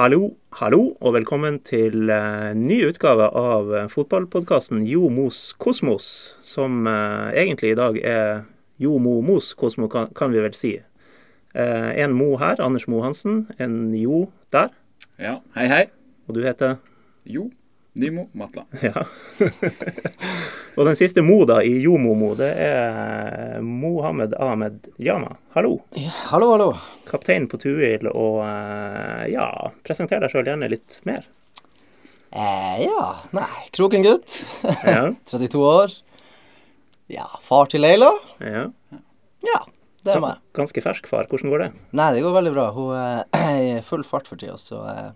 Hallo, hallo, og velkommen til uh, ny utgave av uh, fotballpodkasten Jo Mos Kosmos, som uh, egentlig i dag er Jo Mo Mos Kosmo, kan, kan vi vel si. En Mo her, Anders Mo Hansen. En Jo der. Ja, hei, hei. Og du heter? Jo Nymo Matla. Ja. og den siste Mo da, i Jomomo, det er Mohammed Ahmed Jama. Hallo. Ja, hallo, hallo. Kaptein på Tuil, og eh, ja, presenter deg sjøl gjerne litt mer. Eh, ja, nei, Kroken-gutt. Ja. 32 år. Ja, far til Leila. ja. Ja, det er meg. Ganske fersk far. Hvordan går det? Nei, det går veldig bra. Hun eh, er i full fart for tida, så eh,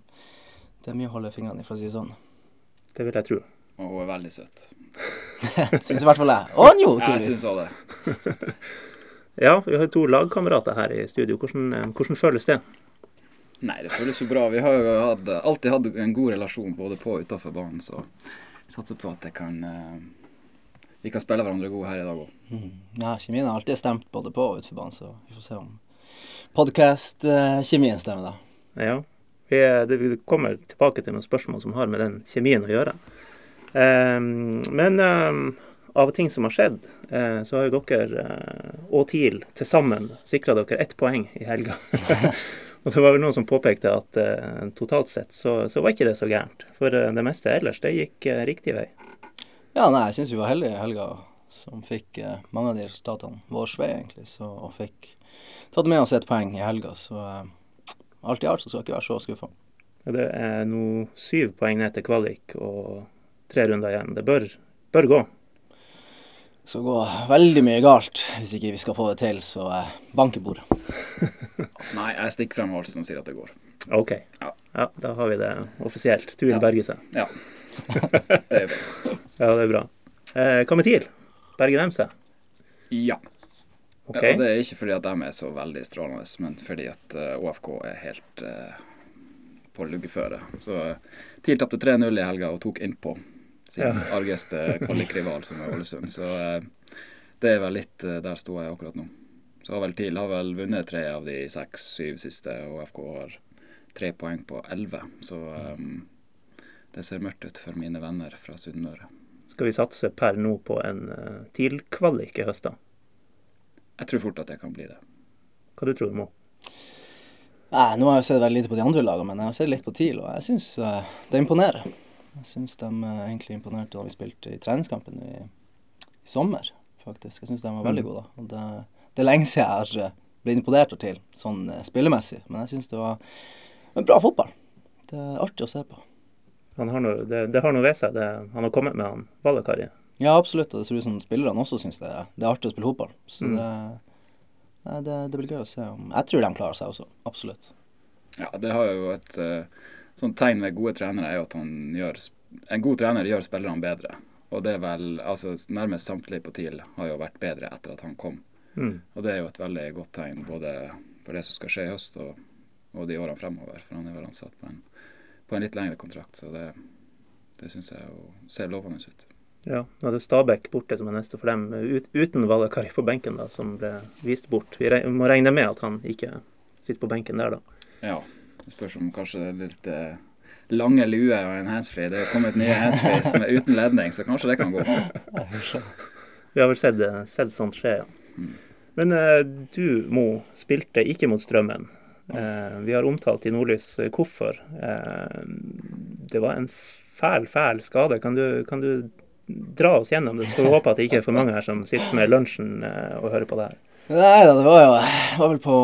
det er mye å holde fingrene i, for å si det sånn. Det vil jeg tro. Og hun er veldig søt. Syns i hvert fall jeg. Og han jo, tydeligvis. jeg syns òg det. Ja, vi har to lagkamerater her i studio. Hvordan, eh, hvordan føles det? Nei, det føles jo bra. Vi har jo hatt, alltid hatt en god relasjon både på og utafor banen, så vi satser på at det kan eh, Vi kan spille hverandre gode her i dag òg. Mhm. Ja, kjemien har alltid stemt både på og utenfor banen, så vi får se om podkast-kjemien stemmer, da. Ja, vi, er- det, vi kommer tilbake til noen spørsmål som har med den kjemien å gjøre. Ehm, men ehm, av ting som har skjedd, eh, så har jo dere eh, og TIL til sammen sikra dere ett poeng i helga. og det var vel noen som påpekte at eh, totalt sett så, så var ikke det så gærent. For eh, det meste ellers, det gikk eh, riktig vei. Ja, nei, jeg syns vi var heldige i helga som fikk eh, mange av de resultatene vår vei, egentlig. Så, og fikk tatt med oss et poeng i helga, så eh, alt i alt så skal jeg ikke være så skuffa. Det er nå syv poeng ned til kvalik og tre runder igjen. Det bør, bør gå. Det skal gå veldig mye galt hvis ikke vi skal få det til, så eh, bank i bordet. Nei, jeg stikker frem halsen og sier at det går. OK. Ja. Ja, da har vi det offisielt. Tuil Ja. berger seg. Ja. Det er bra. Ja, det er bra. Eh, hva med TIL? Berger de seg? Ja. OK. Ja, og det er ikke fordi at de er så veldig strålende, men fordi at uh, OFK er helt uh, på luggeføre. Så uh, TIL tapte 3-0 i helga og tok innpå sin Ja. argeste kvalikrival, som er Ålesund. Så eh, det er vel litt eh, der sto jeg akkurat nå. Så har vel TIL har vel vunnet tre av de seks-syv siste, og FK har tre poeng på elleve. Så um, det ser mørkt ut for mine venner fra Sunnmøre. Skal vi satse per nå på en TIL-kvalik i høst, da? Jeg tror fort at det kan bli det. Hva du tror du, Mo? Nei, nå har jeg sett veldig lite på de andre lagene, men jeg har sett litt på TIL, og jeg syns uh, det imponerer. Jeg syns de uh, egentlig imponerte da vi spilte i treningskampen i, i sommer, faktisk. Jeg syns de var veldig Mm. gode. da. Og det, det er lenge siden jeg har eh, blitt imponert av TIL, sånn uh, spillemessig, men jeg syns det var en bra fotball. Det er artig å se på. Han har noe, det, det har noe ved seg, det han har kommet med, han Valakari. Ja, absolutt, og det ser ut som spillerne også syns det, er- det er artig å spille fotball. Så Mm. det, nei, det, det blir gøy å se om Jeg tror de klarer seg også, absolutt. Ja, det har jo et uh, sånt tegn ved gode trenere er jo at han gjør sp- En god trener gjør spillerne bedre. Og det er vel Altså nærmest samtlige på TIL har jo vært bedre etter at han kom. Mm. Og det er jo et veldig godt tegn både for det som skal skje i høst og, og de årene fremover. For han er vel ansatt på en, på en litt lengre kontrakt, så det, det syns jeg jo ser lovende ut. Ja, er det Stabæk borte som er neste for dem, ut, uten Valakari på benken, da, som ble vist bort. Vi re må regne med at han ikke sitter på benken der, da. Ja. Det spørs om kanskje det er litt eh, lange lue og en handsfree. Det er kommet nye handsfree som er uten ledning, så kanskje det kan gå. Vi har vel sett, eh, sett sånt skje, ja. Mm. Men eh, du, Mo, spilte ikke mot Strømmen. Eh, vi har omtalt i Nordlys eh, hvorfor. Eh, det var en fæl, fæl skade. Kan du, kan du dra oss gjennom det? Får håpe at det ikke er for mange her som sitter med lunsjen eh, og hører på det her. Nei da, det var jo det var vel på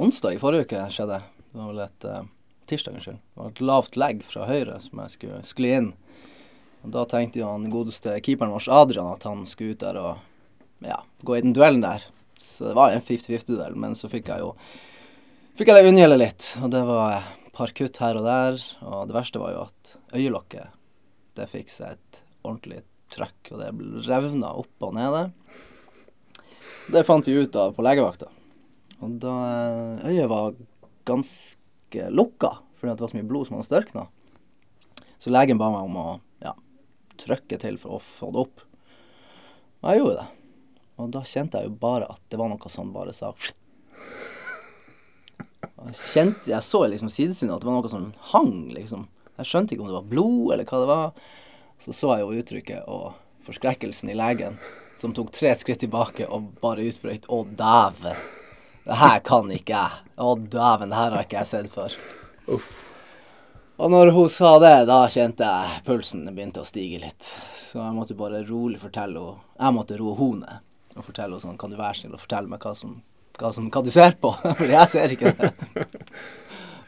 onsdag i forrige uke skjedde. Det var vel et eh, tirsdag, unnskyld. Det var et lavt legg fra høyre som jeg skulle skli inn. Og Da tenkte jo han godeste keeperen vår, Adrian, at han skulle ut der og ja, gå i den duellen der. Så det var en 50-50-duell, men så fikk jeg jo fikk jeg det unngjelde litt. Og det var et par kutt her og der. Og det verste var jo at øyelokket, det fikk seg et ordentlig trøkk, og det revna opp og nede. Det fant vi ut av på legevakta. Og da eh, øyet var ganske lukka, fordi det var så mye blod som hadde størkna. Så legen ba meg om å ja, trykke til for å få det opp. Og jeg gjorde det. Og da kjente jeg jo bare at det var noe som bare sa Jeg kjente, jeg så liksom sidesynet at det var noe som hang, liksom. Jeg skjønte ikke om det var blod, eller hva det var. Så så jeg jo uttrykket og forskrekkelsen i legen, som tok tre skritt tilbake og bare utbrøt 'Å, dæven'. Det her kan ikke jeg. Å, dæven, det her har ikke jeg sett før. Uff. Og når hun sa det, da kjente jeg pulsen begynte å stige litt. Så jeg måtte bare rolig fortelle henne Jeg måtte roe henne ned og fortelle henne sånn Kan du være snill og fortelle meg hva, som, hva, som, hva du ser på? For jeg ser ikke det.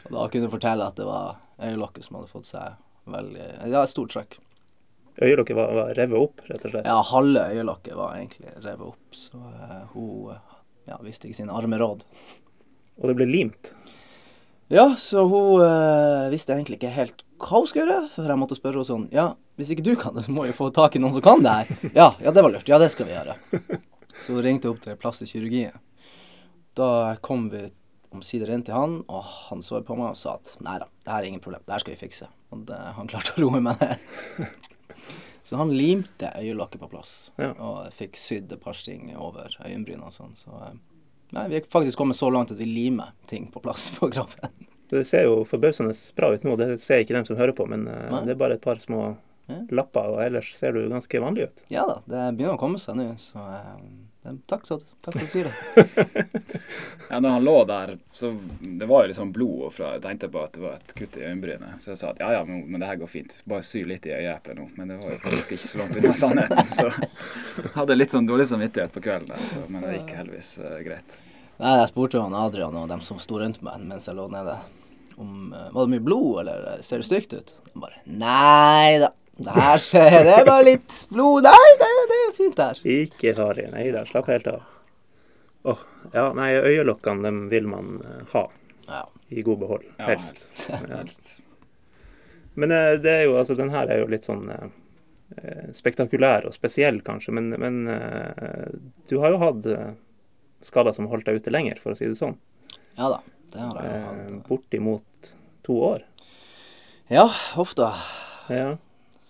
og da kunne jeg fortelle at det var øyelokket som hadde fått seg veldig Ja, et stort trøkk. Øyelokket var, var revet opp, rett og slett? Ja, halve øyelokket var egentlig revet opp. Så uh, hun ja, visste ikke sine arme råd. Og det ble limt? Ja, så hun uh, visste egentlig ikke helt hva hun skulle gjøre, for jeg måtte spørre henne sånn Ja, hvis ikke du kan det, så må vi få tak i noen som kan det her. Ja, ja, det var lurt. Ja, det skal vi gjøre. Så hun ringte opp til plastisk kirurgi. Da kom vi omsider inn til han, og han så på meg og sa at nei da, det her er ingen problem, det her skal vi fikse. Og det, han klarte å roe meg ned. Så han limte øyelokket på plass, Ja. og fikk sydd et over øyenbrynene og sånn. Så eh, nei, vi er faktisk kommet så langt at vi limer ting på plass på graven. Det ser jo forbausende bra ut nå, det ser ikke dem som hører på, men eh, Nei. det er bare et par små Ja. lapper, og ellers ser du ganske vanlig ut. Ja da, det begynner å komme seg nå, så eh, takk, så, takk for at du sier det. Ja, når han lå der, så det var jo liksom blod fra Jeg tenkte på at det var et kutt i øyenbrynet. Så jeg sa at ja ja, men, men det her går fint. Bare sy litt i øyeeplet nå. Men det var jo faktisk ikke så langt unna sannheten. Så hadde litt sånn dårlig samvittighet på kvelden der, så, men det gikk heldigvis uh, greit. Nei, jeg spurte jo han Adrian og dem som sto rundt meg mens jeg lå nede, om uh, var det mye blod, eller ser det stygt ut? De bare nei da, skjer, det er bare litt blod. Nei, det, det er fint der. Ikke farlig. Nei da, slapp helt av. Åh, ja, nei, øyelokkene dem vil man eh, ha Ja. i god behold. Ja, Helst. helst. helst. Men eh, det er jo, altså, den her er jo litt sånn eh, spektakulær og spesiell, kanskje. Men, men eh, du har jo hatt skader som har holdt deg ute lenger, for å si det sånn. Ja da, det har jeg Eh, hatt. bortimot to år. Ja, ofte. Ja.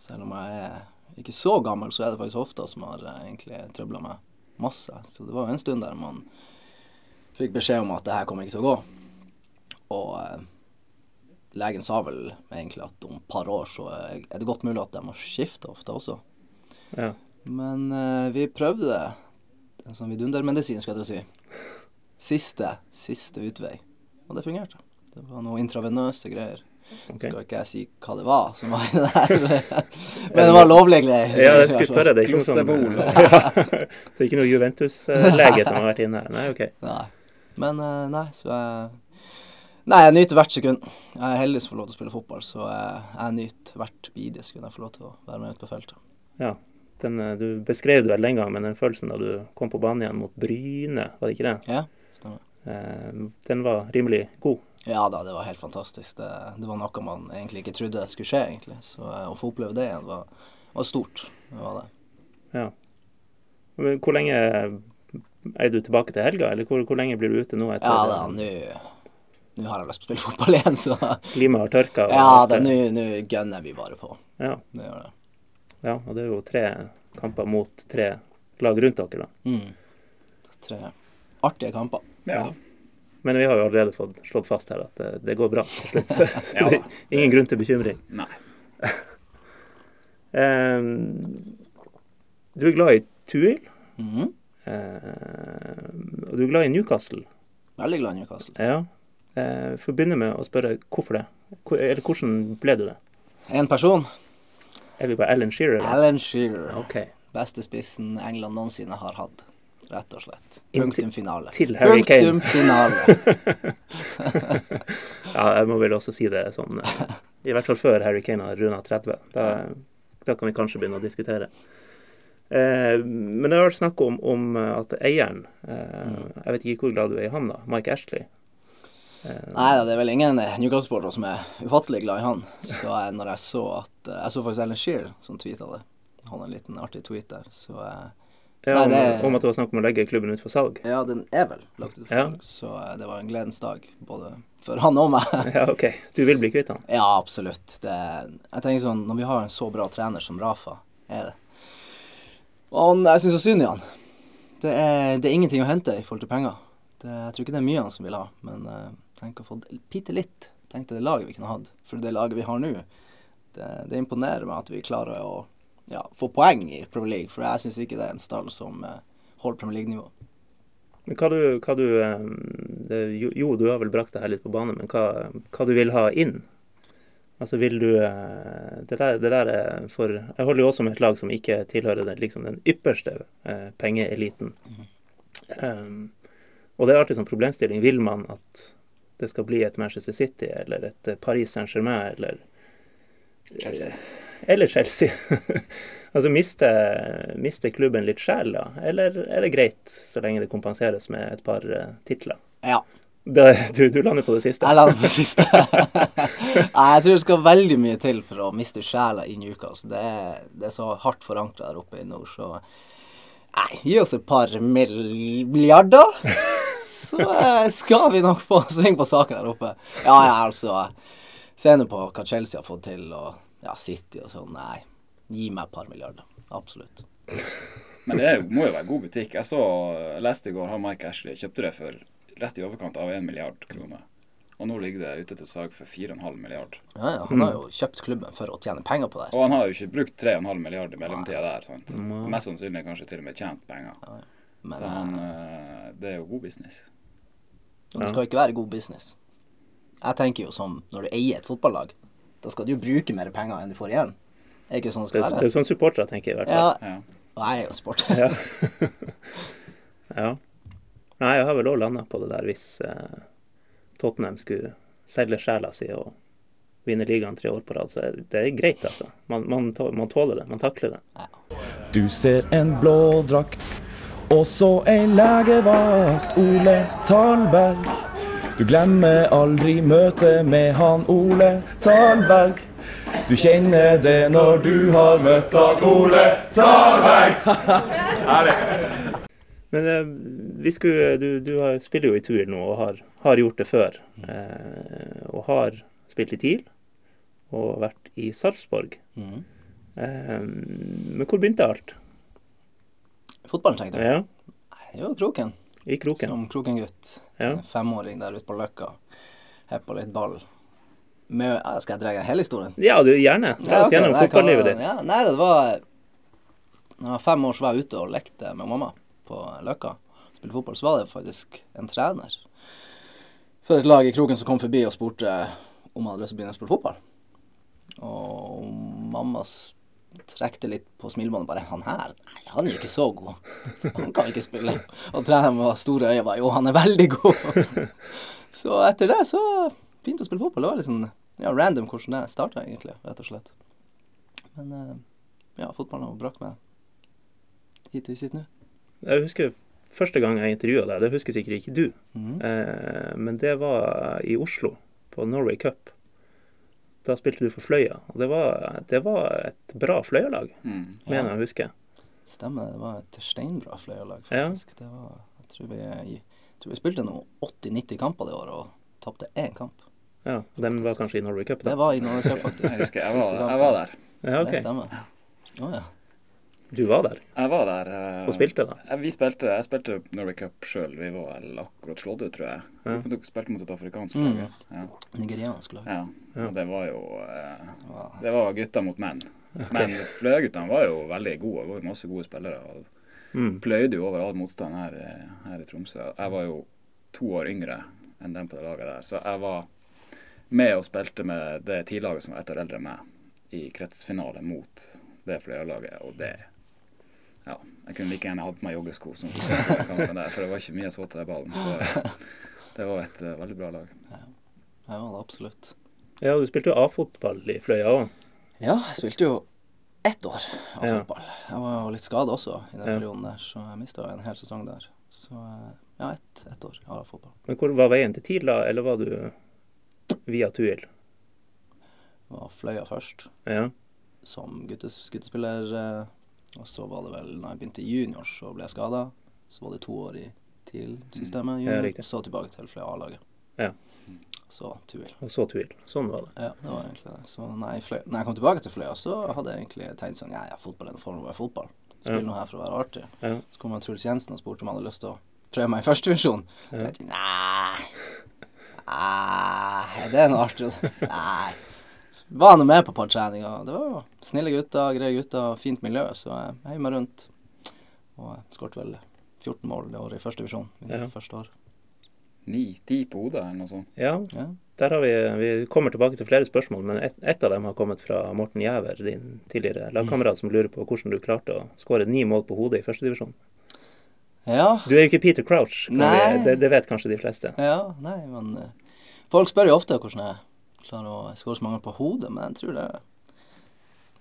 Selv om jeg er ikke så gammel, så er det faktisk hofta som har eh, egentlig trøbla meg masse. Så det var jo en stund der man fikk beskjed om at det her kommer ikke til å gå. Og eh, legen sa vel egentlig at om et par år så er det godt mulig at jeg må skifte hofta også. ja. Men eh, vi prøvde det. En sånn vidundermedisin, skal jeg til å si. Siste, siste utvei. Og det fungerte. Det var noe intravenøse greier. Ok. Skal ikke jeg si hva det var som var i det der. Men det var lovlige greier. Ja, jeg skulle spørre. Det er ikke noe sånn ja, Det er ikke noe Juventus-lege som har vært inne her? Nei, OK. Nei. Men eh, nei, så jeg Nei, jeg nyter hvert sekund. Jeg er heldig som får lov til å spille fotball, så jeg, jeg nyter hvert bidige sekund jeg får lov til å være med ute på feltet. Ja. Den, eh, du beskrev det vel den gang, men den følelsen da du kom på banen igjen mot Bryne, var det ikke det? Ja, stemmer. Eh, den var rimelig god. Ja da, det var helt fantastisk. Det, det var noe man egentlig ikke trodde skulle skje, egentlig. Så eh, å få oppleve det igjen var, var stort. Det var det. Ja. Men hvor lenge er du tilbake til helga, eller hvor, hvor lenge blir du ute nå? etter Ja da, nå Nå har jeg lyst til å spille fotball igjen, så Limet har tørka? og Ja da, nå nå gønner vi bare på. Ja, Det gjør det. ja, og det er jo tre kamper mot tre lag rundt dere, da. Mm. Tre artige kamper. Ja. Men vi har jo allerede fått slått fast her at det, det går bra til slutt. Ja da. ingen grunn til bekymring. Nei. um, du er glad i Tuil, Mm -hmm. uh, og du er glad i Newcastle. Veldig glad i Newcastle. Ja. Eh, får begynne med å spørre hvorfor det? Hvor, eller hvordan ble du det? En person. Er vi på Alan Shearer? Alan Shearer. Okay. Beste spissen England noensinne har hatt. Rett og slett. Punktum finale. til Harry Kane. Punktum finale. Ja, jeg må vel også si det sånn eh, I hvert fall før Harry Kane har runda 30. Da, da kan vi kanskje begynne å diskutere. Eh, men det har vært snakk om, om at eieren eh, Jeg vet ikke hvor glad du er i han, da. Mike Ashley. Eh, Nei da, det er vel ingen Newcastle-sportere som er ufattelig glad i han. Så jeg, når jeg så at eh, Jeg så faktisk Ellen Shearer som tweeta det. Han har en liten artig tweet der. Så eh, ja, nei, om, det- om at det var snakk om å legge klubben ut for salg. ja, den er vel lagt ut for Ja. salg. Så eh, det var en gledens dag både for han og meg. Ja, OK. Du vil bli kvitt han? Ja, absolutt. Det, jeg tenker sånn, Når vi har en så bra trener som Rafa er det Og han, jeg syns så synd i han. Det er, det er ingenting å hente i forhold til penger. Det, jeg tror ikke det er mye han som vil ha, men eh, Tenk å få bitte litt. Tenk til det laget vi kunne hatt. For det laget vi har nå, det, det imponerer meg at vi klarer å ja, få poeng i Premier League. For jeg syns ikke det er en stall som eh, holder Premier League-nivå. Men hva du, hva du eh, det, jo, du har vel brakt det her litt på bane, men hva, hva du vil ha inn? Altså vil du eh, Det der, det der er for Jeg holder jo også med et lag som ikke tilhører den, liksom den ypperste eh, pengeeliten. Um, og det er alltid sånn problemstilling. Vil man at det skal bli et Manchester City eller et Paris Saint-Germain eller Chelsea. Eller Chelsea. altså miste, mister, klubben litt sjel, da? Eller er det greit så lenge det kompenseres med et par uh, titler? Ja. Det, du, du, lander på det siste? Jeg lander på det siste. Nei, jeg tror det skal veldig mye til for å miste sjela i Newcastle. Det er, det er så hardt forankra der oppe i nord, så Nei, gi oss et par milliarder, så eh, skal vi nok få sving på saken der oppe. Ja, ja, altså Se nå på hva Chelsea har fått til, og ja, City og sånn. Nei, gi meg et par milliarder. Absolutt. Men det må jo være god butikk. Jeg så, leste i går han Mike Ashley kjøpte det for rett i overkant av 1 milliard kroner. Og nå ligger det ute til salg for 4,5 milliard. Ja, ja, Han har jo kjøpt klubben for å tjene penger på det. Og han har jo ikke brukt 3,5 milliard i mellomtida der. sant? Mest sannsynlig kanskje til og med tjent penger. Ja, men, Så han, eh, det er jo god business. Og det skal ikke være god business. Jeg tenker jo som når du eier et fotballag, da skal du jo bruke mer penger enn du får igjen. Det er ikke sånn det Det skal være. det er sånn supportere tenker, i hvert fall. Ja, Ja. og jeg er jo sporter. Ja. ja. Nei, jeg har vel òg landa på det der hvis eh, Tottenham skulle selge sjela si og vinne ligaen tre år på rad. Så det er greit, altså. Man, man, man tåler det. Man takler det. Du ser en blå drakt, og så ei legevakt, Ole Talberg. Du glemmer aldri møtet med han Ole Talberg. Du kjenner det når du har møtt han Ole Talberg. Men eh, vi skulle, du, du har, spiller jo i tur nå og har, har gjort det før. Eh, og har spilt i TIL og vært i Sarpsborg. Mm. Eh, men hvor begynte alt? Fotballen, tenkte jeg. Ja, Det var Kroken. I Kroken. Som Kroken-gutt. Ja. En Femåring der ute på Løkka. Heppa litt ball. Med, skal jeg dra hele historien? Ja, du, gjerne. Ta Ja, okay. gjennom fotballivet ditt. Ja, nei, det var Da jeg var fem år, så var jeg ute og lekte med mamma på Løkka. Spilte fotball. Så var det faktisk en trener for et lag i Kroken som kom forbi og spurte om han hadde lyst til å begynne å spille fotball. Og mamma s- trekte litt på smilebåndet bare 'Han her? Nei, han er jo ikke så god. Han kan ikke spille.' Og treneren med store øyne bare 'Jo, han er veldig god'. Så etter det så begynte å spille fotball. Det var litt sånn ja, random hvordan det starta, egentlig, rett og slett. Men eh, ja, fotballen har brakt meg hit vi sitter nå. Jeg husker første gang jeg intervjua deg, det husker sikkert ikke du. Mhm. Eh, men det var i Oslo, på Norway Cup. Da spilte du for Fløya. Og det var, det var et bra Fløya-lag, Mm. mener jeg å huske. Stemmer, det var et steinbra Fløya-lag, Ja. faktisk. Det var, jeg tror vi, jeg tror vi spilte noen 80-90 kamper det året og tapte én kamp. Ja, Den var kanskje i Norway Cup, da? Det var i Norway Cup, faktisk. Jeg husker jeg var, jeg var der. Ja, Det stemmer. Å ja. Du var der Jeg var der. eh, og spilte, da. Vi spilte, jeg spilte Norway Cup sjøl. Vi var vel akkurat slått ut, tror jeg. Ja. Vi spilte mot et afrikansk Mm. lag. Ja. Nigeriansk lag. Ja. Ja. Og det var jo eh, Det var gutter mot menn. Men Fløya-guttene var jo veldig gode. Det var jo masse gode spillere. og Mm. Pløyde jo over all motstand her, i- her i Tromsø. Jeg var jo to år yngre enn dem på det laget der. Så jeg var med og spilte med det tidlaget som var ett år eldre enn meg, i kretsfinale mot det Fløya-laget. Og det Ja. Jeg kunne like gjerne hatt på meg joggesko som kampen der, for det var ikke mye så til den ballen. Så det var et uh, veldig bra lag. Ja, det var absolutt. Ja, du spilte jo A-fotball i Fløya òg. Ja, jeg spilte jo ett år av Ja. fotball. Jeg var jo litt skada også i den Ja. perioden der, så jeg mista en hel sesong der. Så eh, ja, ett et år av fotball. Men hvor var veien til TIL, da? Eller var du via Tuil? Var Fløya først. Ja. som guttes, guttespiller. Og så var det vel når jeg begynte i junior, så ble jeg skada. Så var det to år i TIL-systemet. Junior, Ja, junior, riktig. så tilbake til Fløya A-laget. Ja. Så Tuil. Og så Tuil. Sånn var det. Ja, det var egentlig det. Så når jeg, fløy, når jeg kom tilbake til Fløya, så hadde jeg egentlig tenkt sånn Ja, ja, fotball er en form for fotball. Spill Ja. noe her for å være artig. Ja. Så kom Truls Jensen og spurte om jeg hadde lyst til å prøve meg i førstevisjon. Ja. Ja. Tenkte nei, Nei, det er noe artig. Nei. Var nå med på et par treninger. Det var snille gutter, greie gutter, fint miljø. Så jeg heiv meg rundt. Og skåret vel 14 mål det året i første divisjon. Ja. første år. Ni, ti på hodet eller noe sånt. Ja, Ja. der har vi, vi kommer tilbake til flere spørsmål, men ett et av dem har kommet fra Morten Gjæver, din tidligere lagkamerat, som lurer på hvordan du klarte å skåre ni mål på hodet i førstedivisjon. ja. Du er jo ikke Peter Crouch, Nei. vi, det, det vet kanskje de fleste. Ja, nei, men eh, Folk spør jo ofte hvordan jeg klarer å skåre så mange på hodet, men jeg tror det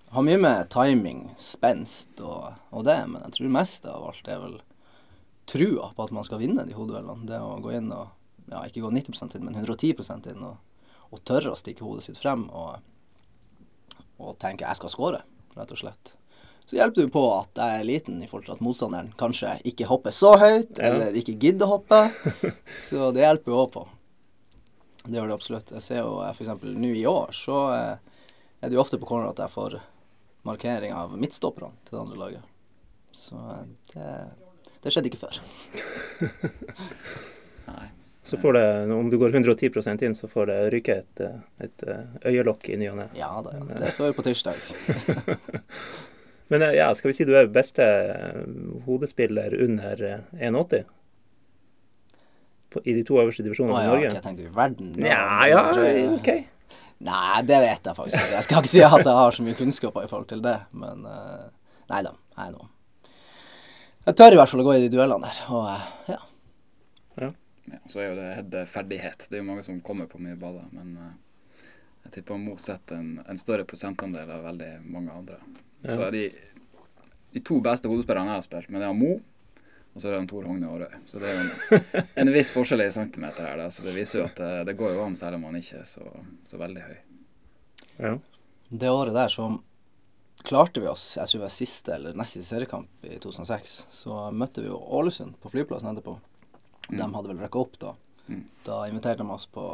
har mye med timing, spenst og, og det, men jeg tror mest av alt er vel trua på at man skal vinne de hodeduellene. Det å gå inn og ja, ikke gå 90% inn, men 110 inn, og, og tørre å stikke hodet sitt frem og, og tenke 'jeg skal skåre', rett og slett. Så hjelper det jo på at jeg er liten i forhold til at motstanderen kanskje ikke hopper så høyt, Ja. eller ikke gidder å hoppe. Så det hjelper jo òg på. Det gjør det absolutt. Jeg ser jo f.eks. nå i år, så eh, er det jo ofte på corner at jeg får markering av midtstopperne til det andre laget. Så eh, det, det skjedde ikke før. Nei. Så får det, om du går 110% inn, så får det ryke et, eh, et eh, øyelokk i ny og ne. Ja da, ja. det så vi på tirsdag. Men eh, ja, skal vi si du er beste eh, hodespiller under eh, 1,80? På, I de to øverste divisjonene Å i Norge? Okay, jeg tenkte i verden. da. Ja, ja, Tror- OK. Nei, det vet jeg faktisk ikke. Jeg skal ikke si at jeg har så mye kunnskaper i forhold til det, men uh, Nei da, jeg no. Jeg tør i hvert fall å gå i de duellene der, og uh, ja. Ja, så er jo det head ferdighet. Det er jo mange som kommer på mye baller, men uh, jeg tipper Mo setter en, en større prosentandel av veldig mange andre. Ja. Så er de, de to beste hodespillerne jeg har spilt, men det er Mo, og så er det en Tor Hogne Aarøy. Så det er jo en, en viss forskjell i centimeter her. Da. Så det viser jo at det, det går jo an, selv om man ikke er så, så veldig høy. Ja. Det året der så klarte vi oss, jeg tror det var siste eller nest siste seriekamp i 2006, så møtte vi jo Ålesund på flyplassen etterpå. De hadde vel røkka opp da. Mm. Da inviterte de oss på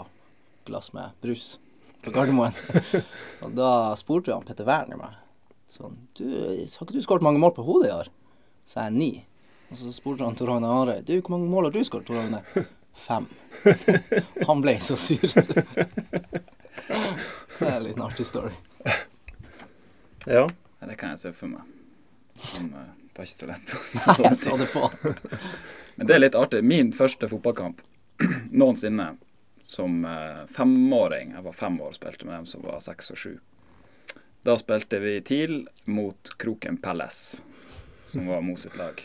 glass med brus på Gardermoen. og da spurte vi han Petter Werner meg sånn Du, har ikke du skåret mange mål på hodet i år? Så jeg er ni. Og så spurte han Tor Hagne Are Du, hvor mange mål har du skåret, Tor Hagne? Fem. han ble så sur. det er en liten artig story. ja. Ja, det kan jeg se for meg. Han eh, tar ikke så lett på Nei, jeg så det på. Men det er litt artig. Min første fotballkamp noensinne som eh, femåring, jeg var fem år og spilte med dem som var seks og sju. Da spilte vi TIL mot Kroken Palace, som var Mo sitt lag.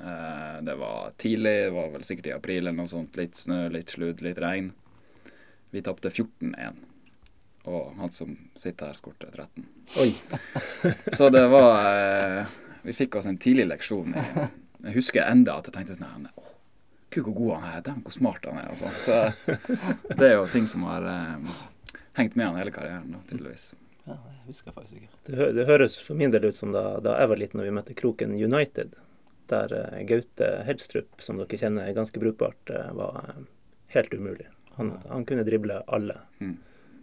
Eh, det var tidlig, det var vel sikkert i april eller noe sånt. Litt snø, litt sludd, litt regn. Vi tapte 14-1. Og han som sitter her, skårte 13. Oi. Så det var eh, Vi fikk oss en tidlig leksjon. i- Jeg husker enda at jeg tenkte sånn gud, hvor god han er. Dæven, hvor smart han er. Og sånn. Så det er jo ting som har eh, hengt med han hele karrieren, da, tydeligvis. Ja, det husker jeg faktisk ikke. Det, hø det høres for min del ut som da, da jeg var liten og vi møtte Kroken United. Der eh, Gaute Helstrup, som dere kjenner ganske brukbart, eh, var eh, helt umulig. Han, han kunne drible alle. Mm.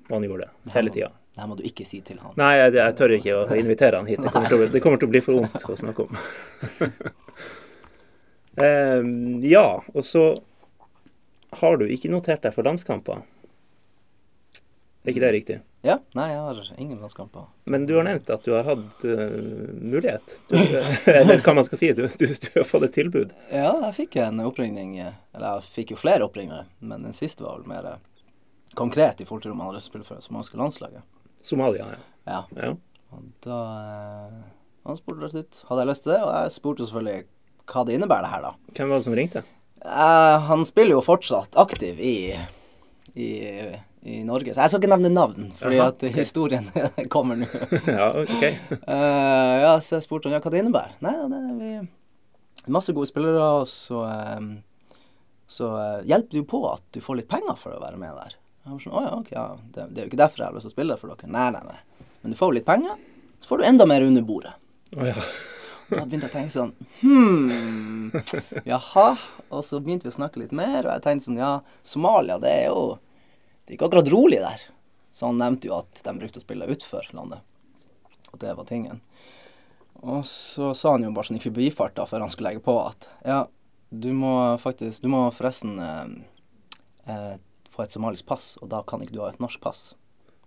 Og han gjorde det hele tida. Det her må du ikke si til han. Nei, jeg, jeg tør ikke å invitere han hit. Det kommer til å, det kommer til å bli for vondt å snakke om. Ehm, ja, og så har du ikke notert deg for landskamper. Er ikke det riktig? Ja, nei, jeg har ingen landskamper. Men du har nevnt at du har hatt uh, mulighet. Du, eller hva man skal si. Du, du, du har fått et tilbud. Ja, jeg fikk en oppringning, eh, eller jeg fikk jo flere oppringere, men den siste var vel mer eh, konkret i forhold til om man hadde spille for det somaliske landslaget. Somalia, ja. Ja, ja. og da eh, Han spurte rett ut hadde jeg lyst til det, og jeg spurte selvfølgelig hva det innebærer det her, da. Hvem var det som ringte? Uh, han spiller jo fortsatt aktiv i, i, i Norge, så jeg skal ikke nevne navn, fordi Aha, at okay. historien kommer nå. Ja, OK. uh, ja, så jeg spurte han ja, hva det innebærer. Nei, det er vi masse gode spillere, og så, eh, så uh, hjelper det jo på at du får litt penger for å være med der. Jeg var sånn, å ja, ok, ja, det, det er jo ikke derfor jeg har lyst til å spille for dere. Nei, nei, nei. Men du får jo litt penger, så får du enda mer under bordet. Oh, ja. Da begynte jeg å tenke sånn Hm, jaha. Og så begynte vi å snakke litt mer, og jeg tenkte sånn Ja, Somalia, det er jo Det gikk akkurat rolig der. Så han nevnte jo at de brukte å spille utfor landet. Og det var tingen. Og så sa han jo bare sånn i forbifarta før han skulle legge på, at ja, du må faktisk Du må forresten eh, eh, få et somalisk pass, og da kan ikke du ha et norsk pass.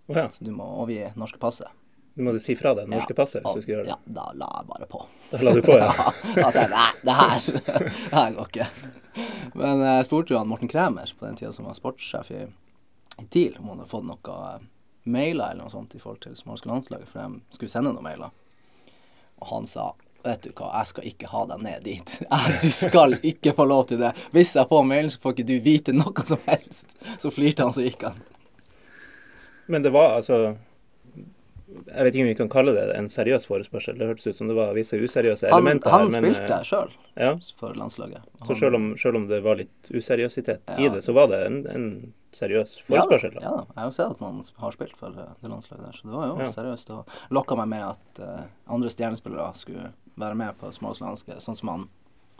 Oh, ja. Så du må overgi norske passet. Du måtte si fra deg det norske Ja, passet hvis du skulle gjøre det. Ja, da la jeg bare på. Da la du på, ja. at jeg, nei, det her, det her går ikke. Men jeg spurte jo han Morten Kræmer på den tida som var sportssjef i TIL, om hun hadde fått noen eh, mailer eller noe sånt i forhold til somaliske landslaget, for de skulle sende noen mailer. Og han sa Vet du hva, jeg skal ikke ha deg ned dit. Du skal ikke få lov til det. Hvis jeg får mailen, så får ikke du vite noe som helst. Så flirte han, så gikk han. Men det var altså Jeg vet ikke om vi kan kalle det en seriøs forespørsel. Det hørtes ut som det var visse useriøse Han, elementer han her. men, spilte eh, sjøl Ja, for landslaget. så selv om, selv om det var litt useriøsitet i det, så var det en, en seriøs forespørsel. Ja, da, ja da. Jeg har jo sett at man har spilt for eh, det landslaget der, så det var jo Ja. seriøst. Og lokka meg med at uh, andre stjernespillere skulle være med på småslandske, sånn som han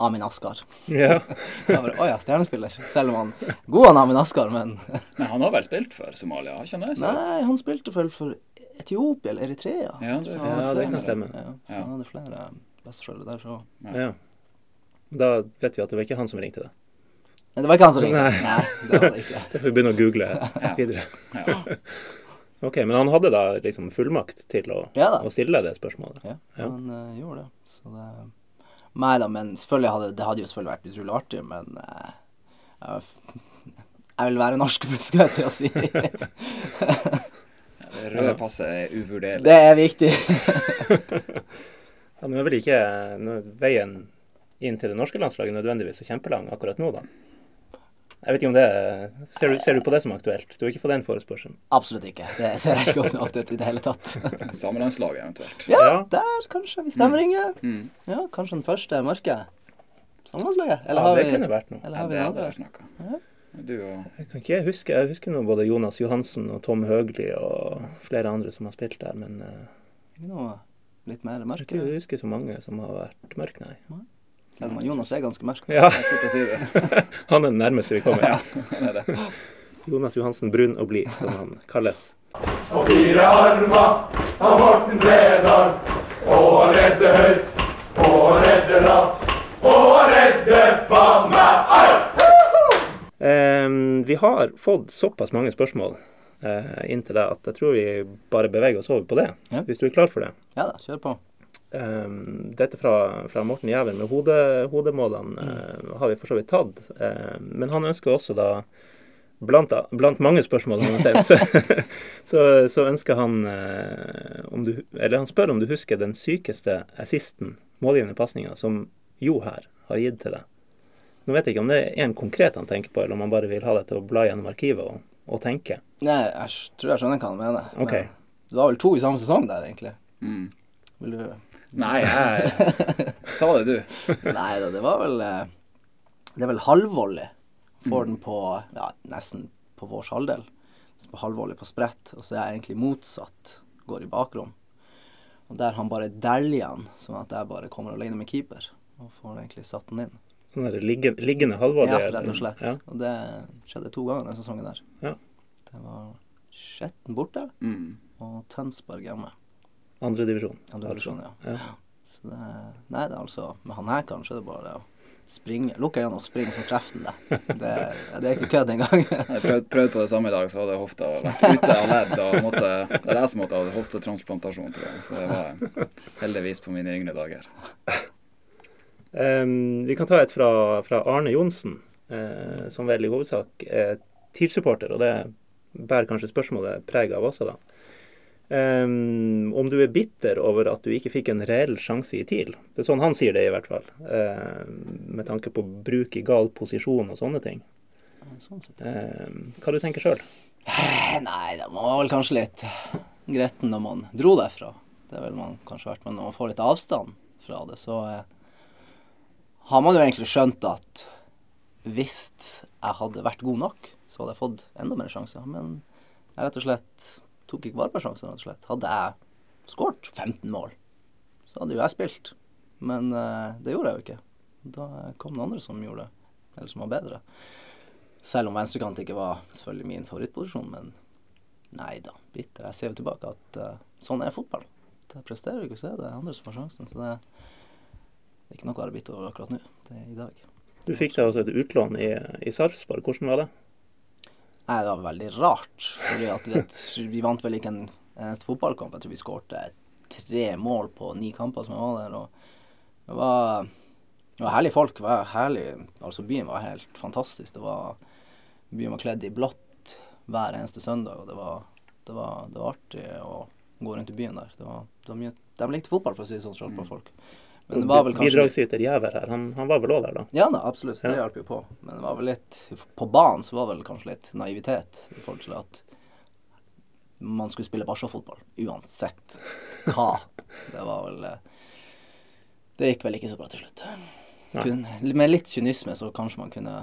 Amin Askar. Ja. Bare, Å ja, stjernespiller. Selv om han God han Amin Askar, men Men han har vel spilt for Somalia, har ikke han det? Nei, han spilte vel for Etiopia eller Eritrea. Ja, det- Ja, det kan stemme. Ja, han hadde flere besteforeldre der, så ja. Da vet vi at det var ikke han som ringte da. Nei, det var ikke han som ringte. Nei. Nei, det var det ikke. Da får vi begynne å google videre. Ok, Men han hadde da liksom fullmakt til å, Ja da. å stille det spørsmålet? Ja, Ja. han eh, gjorde det. Så det Nei da, men selvfølgelig hadde det hadde jo selvfølgelig vært utrolig artig, men uh, jeg, jeg vil være norsk, skulle jeg til å si. Det røde passet er uvurderlig. Det er viktig. Ja, nå er vel ikke veien inn til det norske landslaget nødvendigvis så kjempelang akkurat nå, da? Jeg vet ikke om det er- ser du, ser du på det som aktuelt? Du har ikke fått den forespørselen? Absolutt ikke. Det ser jeg ikke som aktuelt i det hele tatt. Samelandslaget eventuelt. Ja, Ja. der kanskje. Hvis de ringer. Mm. Ja, kanskje den første mørke. Samlandslaget? Eller Ja, har det vi kunne vært noe. Eller Ja, det vi hadde vært noe. Du og Jeg kan ikke huske Jeg husker nå både Jonas Johansen og Tom Høgli og flere andre som har spilt der, men eh, Ikke noe litt mer mørk? jeg husker så mange som har vært mørk, nei. Selv om Jonas er ganske mørk. Ja, Jeg skulle til å si det. han er den nærmeste vi kommer. Ja, er det. Jonas Johansen brun og blid, som han kalles. Og fire armer av Morten Bredal. Og han redder høyt, og han redder lavt, og han redder faen meg alt! Ehm, vi har fått såpass mange spørsmål uh, inn til deg at jeg tror vi bare beveger oss over på det, Ja. hvis du er klar for det. Ja da, kjør på. Ehm, dette fra, fra Morten Jæver med hode, hodemålene eh, har vi for så vidt tatt. Ehm, men han ønsker også da Blant, blant mange spørsmål han har sendt, så, så, så ønsker han eh, om du Eller han spør om du husker den sykeste assisten, målgivende pasninga, som Jo her har gitt til deg. Nå vet jeg ikke om det er en konkret han tenker på, eller om han bare vil ha deg til å bla gjennom arkivet og, og tenke. Nei, jeg tror jeg skjønner hva han mener. men Ok. Det var vel to i samme sesong der, egentlig. Mm. Vil du Nei, jeg Ta det, du. Nei da, det var vel eh, Det er vel halvvolley. Får den på ja, nesten på vår halvdel. På halvvolley på sprett, og så er jeg egentlig motsatt. Går i bakrom. Og der han bare dæljer den, sånn at jeg bare kommer alene med keeper. Og får egentlig satt den inn. Sånn der liggende, liggende halvvolley. Ja, rett og slett. Ja. Og det skjedde to ganger den sesongen der. Ja. Det var Skjetten borte Mm. og Tønsberg hjemme. Andredivisjon. Andre divisjon, ja. Ja. Så det, nei, det er altså Med han her kanskje det er bare å springe. Lukke øynene og springe, så treffer den deg. Det, det er ikke kødd engang. Jeg prøvde, prøvd på det samme i dag, så hadde hofta vært ute av ledd. Og måtte, det er jeg som måtte ha hoftetransplantasjon, tror jeg. Så det var heldigvis på mine yngre dager. Ehm, vi kan ta et fra, fra Arne Johnsen, eh, som vel i hovedsak er TIL-supporter, og det bærer kanskje spørsmålet preg av også, da. Um, om du er bitter over at du ikke fikk en reell sjanse i TIL. Det er sånn han sier det, i hvert fall. Ehm, med tanke på bruk i gal posisjon og sånne ting. Sånn. Ehm, hva du tenker sjøl? Nei, det var vel kanskje litt gretten når man dro derfra. Det ville man kanskje vært, men når man får litt avstand fra det, så eh, har man jo egentlig skjønt at hvis jeg hadde vært god nok, så hadde jeg fått enda mer sjanser. Men jeg rett og slett tok ikke vare på sjansene, rett og slett. Hadde jeg skåret 15 mål, så hadde jo jeg spilt. Men uh, det gjorde jeg jo ikke. Da kom det andre som gjorde det, eller som var bedre. Selv om venstrekant ikke var selvfølgelig min favorittposisjon, men nei da, bitter. Jeg ser jo tilbake at uh, sånn er fotball. Det presterer ikke, så er det andre som får sjansen. Så det, det er ikke noe å være bitter over akkurat nå. Det er i dag. Du fikk deg også et utlån i, i Sarpsborg. Hvordan var det? Nei, det var veldig rart. Fordi at vi, vet, vi vant vel ikke en eneste fotballkamp. Jeg tror vi skårte tre mål på ni kamper som jeg var der. Og det var, det var herlige folk. Det var herlig. Altså, byen var helt fantastisk. Det var, byen var kledd i blått hver eneste søndag, og det var, det var, det var artig å gå rundt i byen der. Det var, det var mye, de likte fotball, for å si det sånn, Trollpå-folk. Men det var vel kanskje Bidragsyter Jæver her, han, han var vel òg der, da? Ja da, absolutt. Det Ja. hjalp jo på. Men det var vel litt På banen så var vel kanskje litt naivitet i forhold til at man skulle spille Barca-fotball uansett hva. Det var vel eh, Det gikk vel ikke så bra til slutt. Kun, med litt kynisme så kanskje man kunne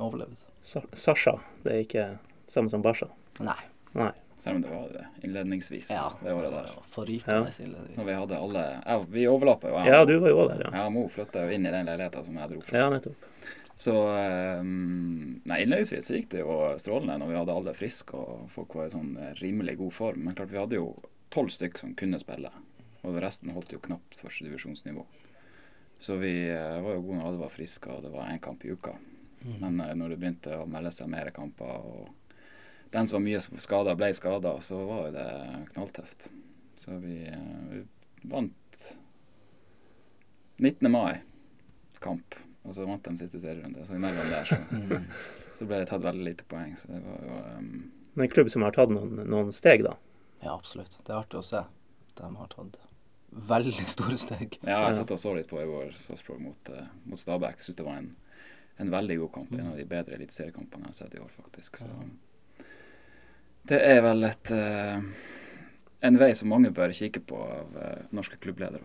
overlevd. Sa Sasha, det er ikke samme som Barca? Nei. Nei. Selv om det var det innledningsvis Ja, det året der. Forrykende ille. Når vi hadde alle ja, Vi overlappa jo. jeg Ja, du var jo også der, ja. Ja, Mo flytta jo inn i den leiligheta som jeg dro fra. Ja, nettopp. Så um, Nei, innledningsvis gikk det jo strålende når vi hadde alle friske og folk var i sånn rimelig god form. Men klart vi hadde jo tolv stykk som kunne spille, og resten holdt jo knapt førstedivisjonsnivå. Så vi uh, var jo gode når alle var friske, og det var én kamp i uka. Men uh, når det begynte å melde seg mer kamper, og den som var mye skada, ble skada, så var jo det knalltøft. Så vi, eh, vi vant 19. mai kamp, og så vant de siste serierunde. Så imellom der så, så ble det tatt veldig lite poeng. Så det var jo um, Men en klubb som har tatt noen, noen steg, da. Ja, absolutt. Det er artig å se. De har tatt veldig store steg. Ja, jeg satt og så litt på i vår Sarpsborg mot, uh, mot Stabæk. Syns det var en, en veldig god kamp. En av de bedre eliteseriekampene jeg har sett i år, faktisk. Så det er vel et eh, en vei som mange bør kikke på av eh, norske klubbledere.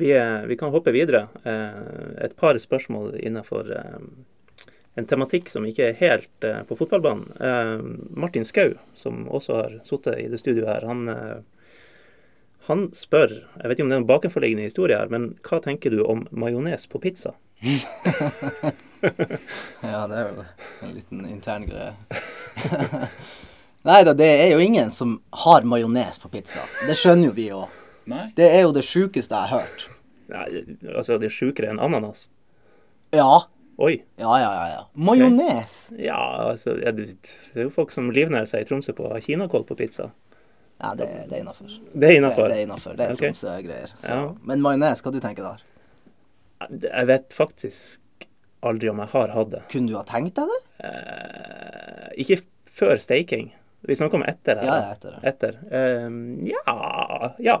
Vi, eh, vi kan hoppe videre. Et par spørsmål innenfor en tematikk som ikke er helt på fotballbanen. Martin Skau, som også har sittet i det studioet her, han, han spør Jeg vet ikke om det er en bakenforliggende historie her, men hva tenker du om majones på pizza? Ja, det er vel en liten intern greie. Nei da, det er jo ingen som har majones på pizza. Det skjønner jo vi òg. Det er jo det sjukeste jeg har hørt. Nei, altså, det er sjukere enn ananas. Ja. Oi. Ja, ja, ja. ja. Majones. Ja, altså det, det er jo folk som livnærer seg i Tromsø på kinakål på pizza. Ja, det, det er innafor. Det er Det, innafor. det er innafor. Det er okay. Tromsø-greier. Så- Ja. Men majones, hva du tenker der? Jeg vet faktisk aldri om jeg har hatt det. Kunne du ha tenkt deg det? Eh, ikke før staking. Vi snakker om etter. her, Ja, ja, etter det. Etter. Um, ja, ja.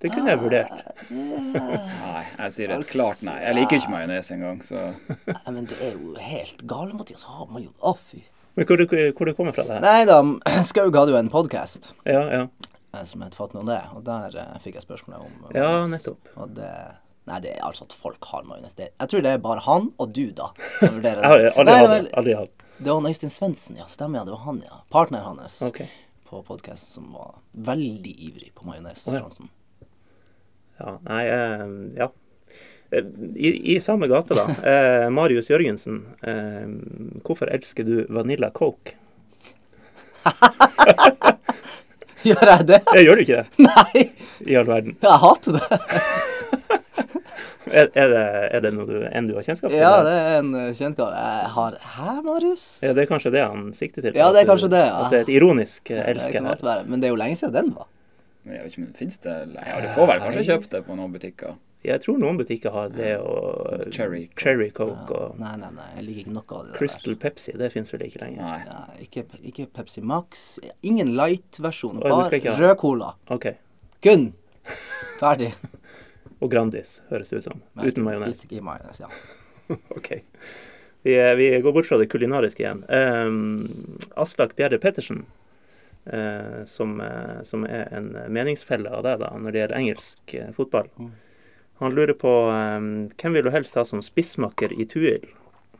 Det kunne jeg vurdert. Nei, jeg sier et klart nei. Jeg liker ikke majones engang, så Nei, men det er jo helt galt, Mathias. Har man jo Å, fy. Men hvor, hvor du kommer fra det? Nei da, Skaug hadde jo en podkast Ja, ja. som het Fatt nå det, og der eh, fikk jeg spørsmålet om Ja, nettopp. Og det Nei, det er altså at folk har majones. Jeg tror det er bare han og du, da, som vurderer det. Jeg har aldri hatt det. Aldri hatt. var- det var Øystein Svendsen, ja. Stemmer, ja. Det var han, ja. Partneren hans okay. på podkast som var veldig ivrig på majonesfronten. Ja, nei, eh, ja. Eh, I, I samme gate, da. Eh, Marius Jørgensen. Eh, hvorfor elsker du Vanilla Coke? Gjør jeg det? Jeg gjør du ikke det? Nei! I all verden. Jeg hater det. Er, er, det, er det noe du, en du har kjennskap til? Ja, det er en kjennskap. Jeg har Hæ, Marius? Ja, det er kanskje det han sikter til? Ja, det er at du- det, ja. At det er et ironisk eh, Det elsker kan være. Men det er jo lenge siden den var. Men jeg vet ikke om det finnes det Ja, du får vel kanskje kjøpt det på noen butikker. Jeg tror noen butikker har det og Cherry Coke. Cherry Coke og Nei, nei, nei. Jeg liker ikke noe av det der. Crystal Pepsi. Det fins vel ikke lenger? Nei. nei ikke, ikke Pepsi Max. Ingen light-versjon. Bare rød cola. OK. Kun. Ferdig. Og Grandis, høres det ut som. Nei, Uten majones. Ikke majones, ja. OK. Vi, vi går bort fra det kulinariske igjen. Um, Aslak Bjerre Pettersen, uh, som, uh, som er en meningsfelle av deg da, når det gjelder engelsk uh, fotball. Mm. Han lurer på um, hvem vil du helst ha som spissmakker i Tuil?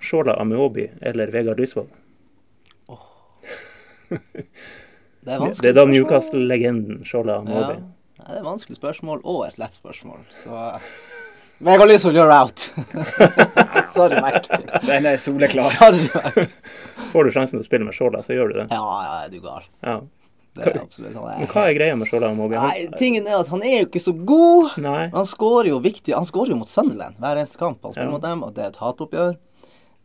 Shola Ameobi eller Vegard Lysvold? Det er Det er da. Newcastle-legenden Shola Ja. Ameobi. Ja. det er vanskelig spørsmål og et lett spørsmål, så Vegard Lysvold, you're out. Sorry, Mac. Den er soleklar. Sorry, Mac. Får du sjansen til å spille med Shola, så gjør du det. Ja, ja, er du gal. Ja. Det er absolutt han Men hva er greia med Shola? Han- Nei, tingen er at han er jo ikke så god. Nei. Han skårer jo viktig Han skårer jo mot Sunderland hver eneste kamp han spiller Ja. mot dem, og det er et hatoppgjør.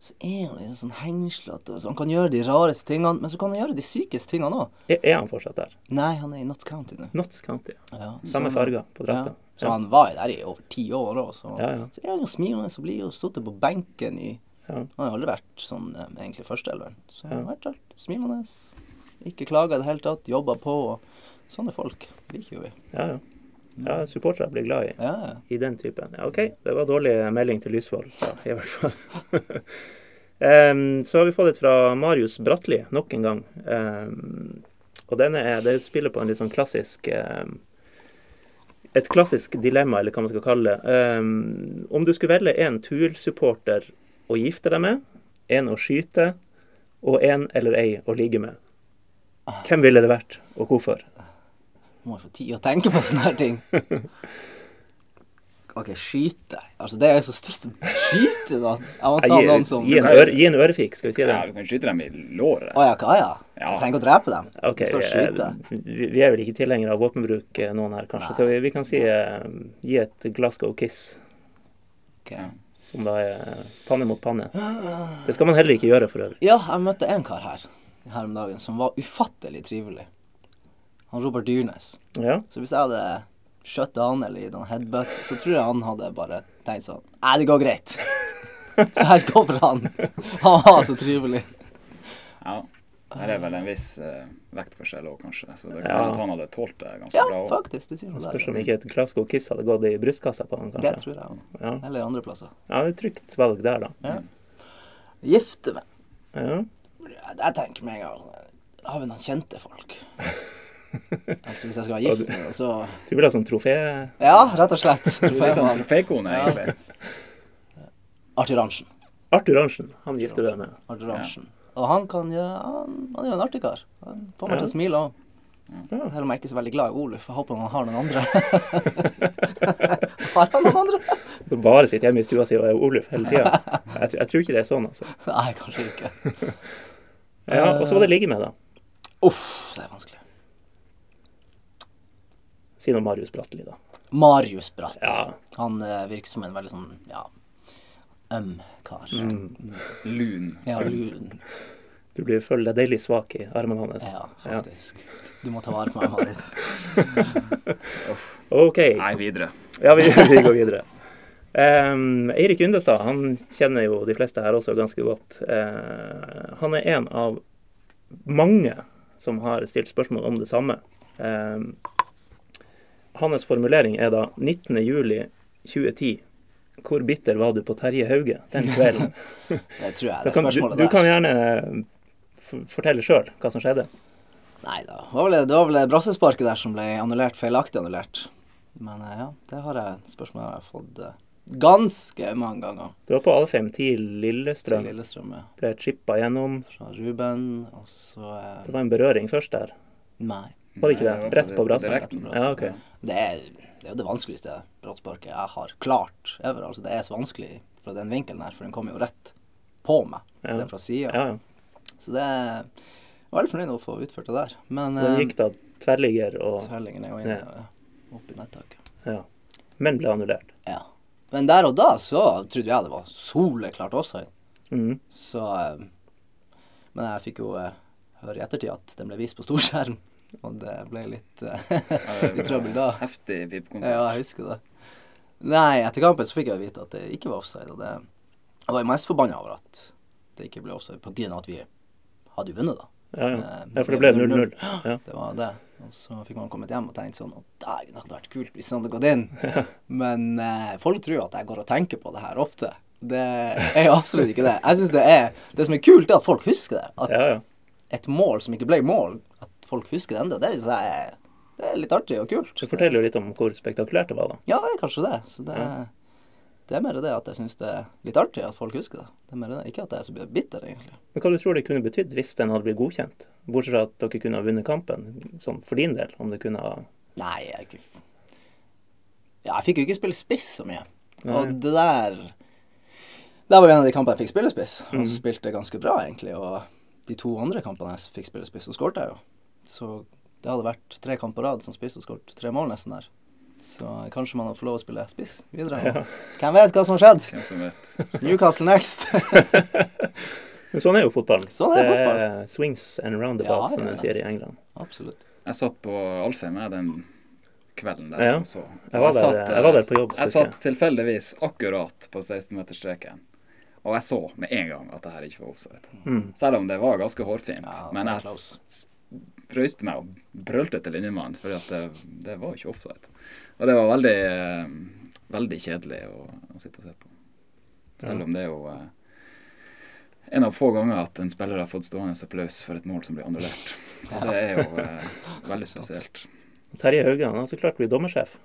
så er han litt sånn hengslete. Så han kan gjøre de rareste tingene, men så kan han gjøre de sykeste tingene òg. Er, er han fortsatt der? Nei, han er i Notts County nå. Notts County. Ja, Samme farger på drakta. Ja. Så han var jo der i over ti år òg, så, Ja, ja. så er han jo smilende og blid og sittet på benken i Ja. Han har jo aldri vært sånn eh, egentlig førsteelveren. Så han har vært der smilende. Ikke klaga i det hele tatt. Jobba på. og Sånne folk liker jo vi. Ja, ja. ja supportere blir glad i, Ja, i den typen. Ja, OK, det var dårlig melding til Lysvold, ja, i hvert fall. um, så har vi fått et fra Marius Bratli nok en gang. Um, og denne er, det spiller på en litt sånn klassisk um, Et klassisk dilemma, eller hva man skal kalle det. Om du skulle velge en Tuil-supporter å gifte deg med, en å skyte, og en eller ei å ligge med, hvem ville det vært, og hvorfor? Må jo få tid å tenke på sånne her ting. OK, skyte. Altså, det er så stygt skyte, da. Jeg må ta Ja, noen gi, som gi, en øre, gi en ørefik, skal vi si det? Ja, du kan skyte dem i låret. ja, hva ja? Ja. Jeg trenger ikke å drepe dem. Ok, Det står skyte. eh, vi er vel ikke tilhengere av våpenbruk, eh, noen her, kanskje. Så vi, vi kan si eh, gi et Glasgow kiss, Okay. Som da er panne mot panne. Det skal man heller ikke gjøre, for øvrig. Ja, jeg møtte en kar her her om dagen som var ufattelig trivelig. Han Robert Dyrnes. Ja, Så hvis jeg hadde skjøtt han eller den headbutt, så tror jeg han hadde bare tenkt sånn Nei, det går greit. så her kommer han. Han var så trivelig. ja. Her er vel en viss uh, vektforskjell òg, kanskje. Så det kan Ja. at han hadde tålt det ganske Ja, bra Ja, faktisk. Du sier noe Spørs om ikke et Glasgow kiss hadde gått i brystkassa på han, Det kanskje. tror jeg òg. Ja, Eller andre plasser. ja det er et trygt valg der, da. Ja. Gifte meg. Ja. Jeg, jeg tenker med en gang Har vi noen kjente folk? altså Hvis jeg skal være gift med så Du vil ha sånn trofé... Ja, rett og slett. Litt sånn trofékone, egentlig. Arthur Arntzen. Arthur Arntzen, han gifter deg med. Arthur Arntzen. Og han kan jo han, han er jo en artig kar. Han får meg til å smile òg. Ja. Selv om jeg ikke er så veldig glad i Oluf. Jeg håper han har noen andre. har han noen andre? Du bare sitter hjemme i stua si og er Oluf hele tida. Jeg, tror- jeg tror ikke det er sånn, altså. Nei, kanskje ikke. Ja, Og så var det ligge med, da. Uff, det er vanskelig. Si noe Marius Bratteli, da. Marius Bratteli. Ja. Han eh, virker som en veldig sånn ja, øm kar. Mm. Lun. Ja, lun. Du blir føler deg deilig svak i armene hans. Ja, faktisk. Du må ta vare på meg, Marius. OK. Nei, videre. Ja, vi, vi går videre. Em, Eirik Yndestad han kjenner jo de fleste her også ganske godt. Uh, han er en av mange som har stilt spørsmål om det samme. Um, hans formulering er da 19.07.2010. Hvor bitter var du på Terje Hauge den kvelden? Det tror jeg er det du, spørsmålet du der. kan gjerne fortelle sjøl hva som skjedde. Nei da. Det var vel, det var vel brassesparket der som ble annullert, feilaktig annullert. Men eh, ja, det har jeg spørsmål jeg har fått eh, ganske mange ganger. Det var på alle fem til Lillestrøm. Lillestrøm, ja. Ble chippa gjennom. Fra Ruben, og så eh, Det var en berøring først der. Nei. Var det ikke det? Rett på brassa? Ja, okay. Det er, det er jo det vanskeligste Brottsparket jeg har klart ever. Altså, det er så vanskelig fra den vinkelen her, for den kommer jo rett på meg Ja. istedenfor fra sida. Ja, ja. Så det er jeg var veldig fornøyd med å få utført det der. Men Den eh, gikk da tverrligger og Tverrligger ned og inne Ja. ja, opp i nettaket. ja. Men ble annullert. Ja. Men der og da så trodde jeg det var soleklart offside. Mm. Så eh, Men jeg fikk jo eh, høre i ettertid at den ble vist på storskjerm. Og det ble litt, eh, litt trøbbel da. Heftig Ja, VIP-konsert. Ja, jeg husker det. Nei, etter kampen så fikk jeg vite at det ikke var offside. Og det, jeg var jo mest forbanna over at det ikke ble offside, på grunn av at vi hadde jo vunnet, da. Ja, ja. Ja, for det ble 0-0. Ja. Det var det. Og så fikk man kommet hjem og tenkt sånn Å, dægen, det hadde vært kult hvis han hadde gått inn. Men eh, folk tror at jeg går og tenker på det her ofte. Det er jo absolutt ikke det. Jeg synes det er Det som er kult, er at folk husker det. At ja, ja. et mål som ikke ble mål, at folk husker det ennå, det, jeg er- det er litt artig og kult. Det forteller jo litt om hvor spektakulært det var, da. Ja, det er kanskje det. Så det, Ja. Det er mer det at jeg syns det er litt artig at folk husker det. Det er mer det. Ikke at jeg er så bitter, egentlig. Men hva du tror det kunne betydd hvis den hadde blitt godkjent? Bortsett fra at dere kunne ha vunnet kampen, sånn for din del, om det kunne ha Nei, jeg ikke Ja, jeg fikk jo ikke spille spiss så mye. Nei. Og det der Det var en av de kampene jeg fikk spille spiss, og Mm. spilte ganske bra, egentlig. Og de to andre kampene jeg fikk spille spiss, så skåret jeg jo. Så det hadde vært tre kamper på rad som spiss og skåret tre mål nesten der. Så kanskje man får lov å spille spiss videre. Hvem vet hva som har skjedd? Hvem som vet. Newcastle next. Men sånn er jo fotballen. Sånn er det fotball. er swings and roundabouts, Ja, som ja, de sier i England. Absolutt. Jeg satt på Alfheim den kvelden der Ja. og så. Jeg var, der, der, satt, jeg var der på jobb. Jeg husker satt tilfeldigvis akkurat på 16-meterstreken. Og jeg så med en gang at det her ikke var offside. Mm. Selv om det var ganske hårfint. Ja, men jeg prøyste meg og brølte til linjemannen, for det, det var ikke offside. Og det var veldig, eh, veldig kjedelig å, å sitte og se på. Selv Ja. om det er jo eh, en av få ganger at en spiller har fått stående applaus for et mål som blir annullert. Så det er jo eh, veldig spesielt. Terje Haugan har så klart blitt dommersjef.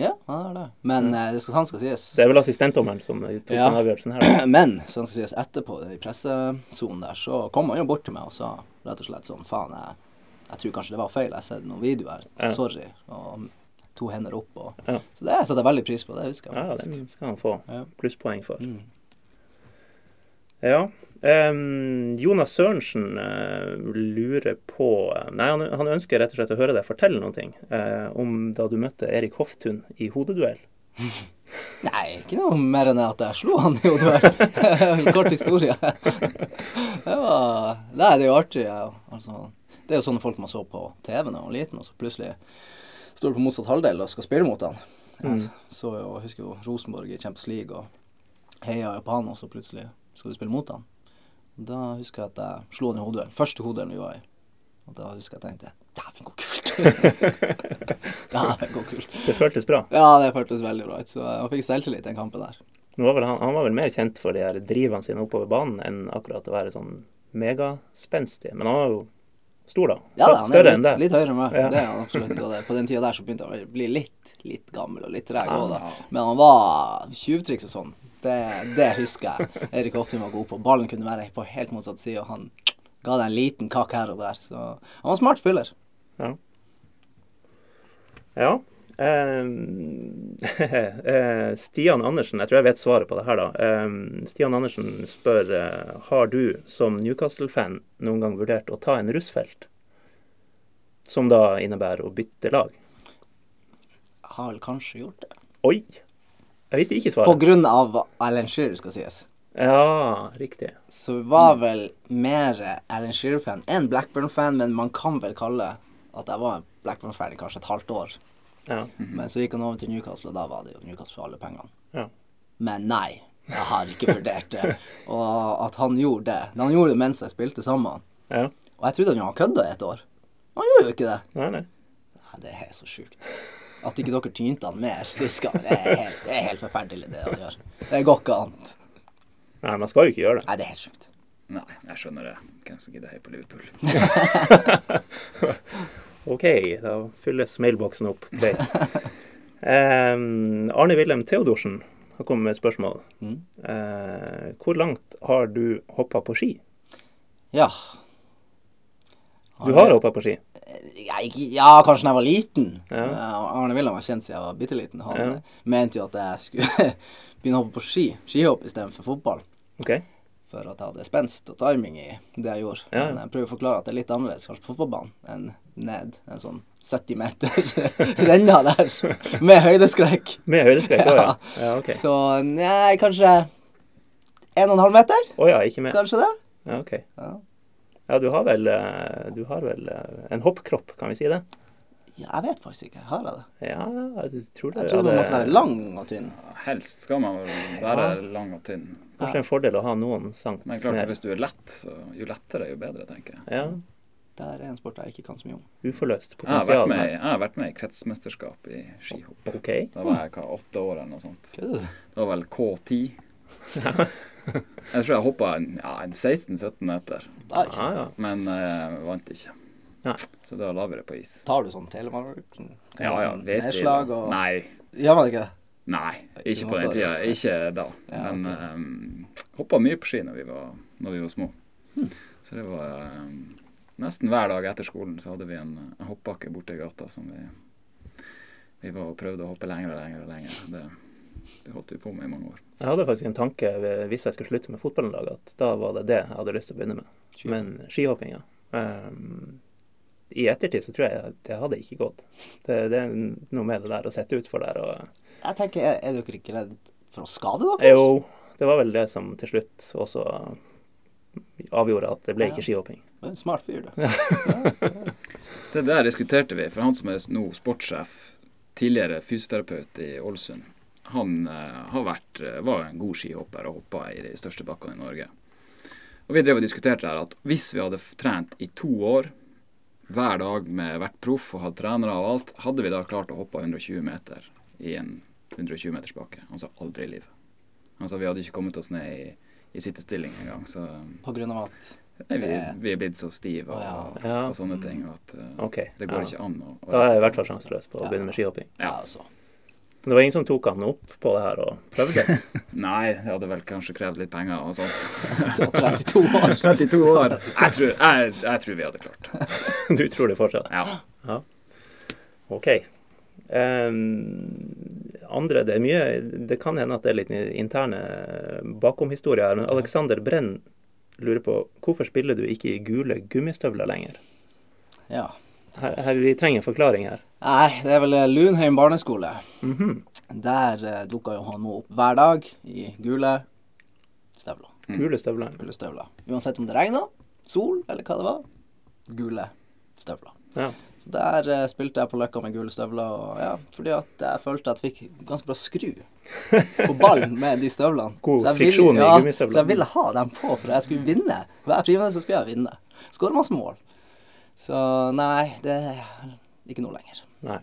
Ja, han er det. Men eh, det skal, han skal sies. Det er vel assistentdommeren som tok Ja. den avgjørelsen her. Men så han skal sies etterpå, i pressesonen der, så kom han jo bort til meg og sa rett og slett sånn Faen, jeg, jeg tror kanskje det var feil. Jeg har sett noen videoer. Ja. Sorry. Og to hender opp og Ja. Så det setter jeg veldig pris på. Det husker jeg Ja, det den skal han få plusspoeng for. Mm. Ja. Um, Jonas Sørensen uh, lurer på Nei, han, han ønsker rett og slett å høre deg fortelle noe uh, om da du møtte Erik Hoftun i hodeduell. Nei, ikke noe mer enn at jeg slo han i hodeduell. Kort historie. Det var Nei, det er jo artig. Ja. Altså, det er jo sånne folk man så på TV da man var liten, og så plutselig står du på motsatt halvdel og skal spille mot han. Jeg så jo, jeg husker jo Rosenborg i Champions League og heia jo på han, og så plutselig skal du spille mot han. Da husker jeg at jeg slo han i hodeduell. Første hodeduellen vi var i. Og da husker jeg at jeg tenkte Dæven, så kult! Dæven, så kult. Det føltes bra. Ja, det føltes veldig bra. Så jeg fikk selvtillit den kampen der. Var vel han, han var vel mer kjent for de her drivene sine oppover banen enn akkurat å være sånn megaspenstig. Men han var jo stor, da. Ja da, Større litt, enn det. litt høyere enn meg. Ja. Det er han absolutt. Og det, på den tida der så begynte han å bli litt, litt gammel og litt treg òg, da. Men han var tjuvtriks og sånn. Det, det husker jeg. Erik Hoftun var god på. Ballen kunne være på helt motsatt side, og han ga deg en liten kakk her og der. Så han var en smart spiller. Ja. ja. Ehm, eh, Stian Andersen, jeg tror jeg vet svaret på det her, da. Ehm, Stian Andersen spør eh, har du som Newcastle-fan noen gang vurdert å ta en russfelt? Som da innebærer å bytte lag. Jeg har vel kanskje gjort det. Oi! Jeg visste ikke På grunn av Alan Shearer, skal sies. Ja, riktig. Så vi var vel mer Alan Shearer-fan enn Blackburn-fan, men man kan vel kalle at jeg var Blackburn-fan i kanskje et halvt år. Ja. Men så gikk han over til Newcastle, og da var det jo Newcastle for alle pengene. Ja. Men nei, jeg har ikke vurdert det. Og at han gjorde det. Han gjorde det mens jeg spilte sammen. ja. Og jeg trodde han jo kødda et år. Han gjorde jo ikke det. Nei, nei. Nei, det er så sjukt. At ikke dere tynte han mer sist gang, det er helt, det er helt forferdelig det han gjør. Det går ikke annet. Nei, man skal jo ikke gjøre det. Nei, det er helt sjukt. Nei, jeg skjønner det. Hvem som gidder heie på Liverpool? OK, da fylles mailboksen opp. Greit. um, Arne Wilhelm Theodorsen har kommet med et spørsmål. Mm. Uh, hvor langt har du hoppa på ski? Ja. Du har hoppa på ski? Ja, ikke, ja, kanskje da jeg var liten. Ja. Eh, Arne Wilhelm har kjent siden jeg var bitte liten. Han Ja. eh, mente jo at jeg skulle begynne å hoppe på ski. Skihopp istedenfor fotball. Okay For at jeg hadde spenst og timing i det jeg gjorde. Ja. Men jeg prøver å forklare at det er litt annerledes kanskje på fotballbanen enn ned en sånn 70 meter renna der med høydeskrekk. Med høydeskrekk òg, ja. Ja. ja okay. Så nei, kanskje en og en halv meter? Oh, ja, ikke mer. Kanskje det? Ja, OK. Ja. Ja, du har vel, eh, du har vel eh, en hoppkropp, kan vi si det? Ja, jeg vet faktisk ikke. Har jeg det? Ja, jeg tror det Jeg trodde man måtte være lang og tynn. Helst skal man være lang og tynn. Kanskje en fordel å ha noen sankt Men klart, mer. hvis du er lett, så jo lettere, jo bedre, tenker jeg. Ja, Det er en sport jeg ikke kan så mye om. uforløst Jeg har vært potensial med, jeg har vært med i kretsmesterskap i skihopp. Okay. Da var jeg hva, åtte år eller noe sånt. Det var vel K10. Jeg tror jeg hoppa en, ja, 16-17 meter, Nei. Ja, ja. men jeg vant ikke. Nei. Så da la vi det på is. Tar du sånn telemark? Sånn, Ja ja, sånn nedslag og Nei. Gjør man ikke det? Nei, ikke på den tida. Ikke da. Ja, Men ok. um, hoppa mye på ski når vi var, når vi var små. Hmm. Så det var um, Nesten hver dag etter skolen så hadde vi en, en hoppbakke borte i gata som vi Vi var og prøvde å hoppe lenger og lenger og lenger. Det, det holdt vi på med i mange år. Jeg hadde faktisk en tanke hvis jeg skulle slutte med fotballen en dag, at da var det det jeg hadde lyst til å begynne med. Skihopping. Men skihopping, ja. Um, i ettertid så tror jeg det hadde ikke gått. Det, det er noe med det der å sette utfor der og Jeg tenker, er, er dere ikke redd for å skade dere? Jo, det var vel det som til slutt også avgjorde at det ble ikke skihopping. Er en smart fyr, du. Det der diskuterte vi, for han som er nå sportssjef, tidligere fysioterapeut i Ålesund, han eh, har vært, eh, var en god skihopper og hoppa i de største bakkene i Norge. Og Vi drev og diskuterte her at hvis vi hadde trent i to år, hver dag med hvert proff og hatt trenere og alt, hadde vi da klart å hoppe 120 meter i en 120 meters bakke. Han sa aldri i livet. Han sa vi hadde ikke kommet oss ned i, i sittestilling engang. Så På grunn av at nei, vi, vi er blitt så stive og, Ja. Ja. og sånne ting at uh, okay. det går ja. ikke an å, å Da er jeg i hvert fall sjanseløs på å Ja. begynne med skihopping. Ja, Ja. altså. Men det var ingen som tok han opp på det her og prøvde. Nei, det hadde vel kanskje krevd litt penger og sånt. 32 år. 32 år. Jeg tror, jeg, jeg tror vi hadde klart det. Du tror det fortsatt? Ja. OK. Um, andre, det er mye Det kan hende at det er litt interne bakomhistorier her, men Alexander Brenn lurer på hvorfor spiller du ikke i gule gummistøvler lenger? Ja. Her, her, vi trenger en forklaring her. Nei, det er vel eh, Lunheim barneskole. Mhm. Der eh, dukka jo han nå opp hver dag i gule støvler. Gule støvler. Gule støvler. Uansett om det regna, sol eller hva det var. Gule støvler. Ja. Der eh, spilte jeg på Løkka med gule støvler, og, ja, fordi at jeg følte at jeg fikk ganske bra skru på ballen med de støvlene. God Så jeg ville- friksjon i ja, gummistøvlene. Så jeg ville ha dem på, for jeg skulle vinne. Hver friminutt så skulle jeg vinne. Skåre masse mål. Så nei, det er ikke noe lenger. Nei.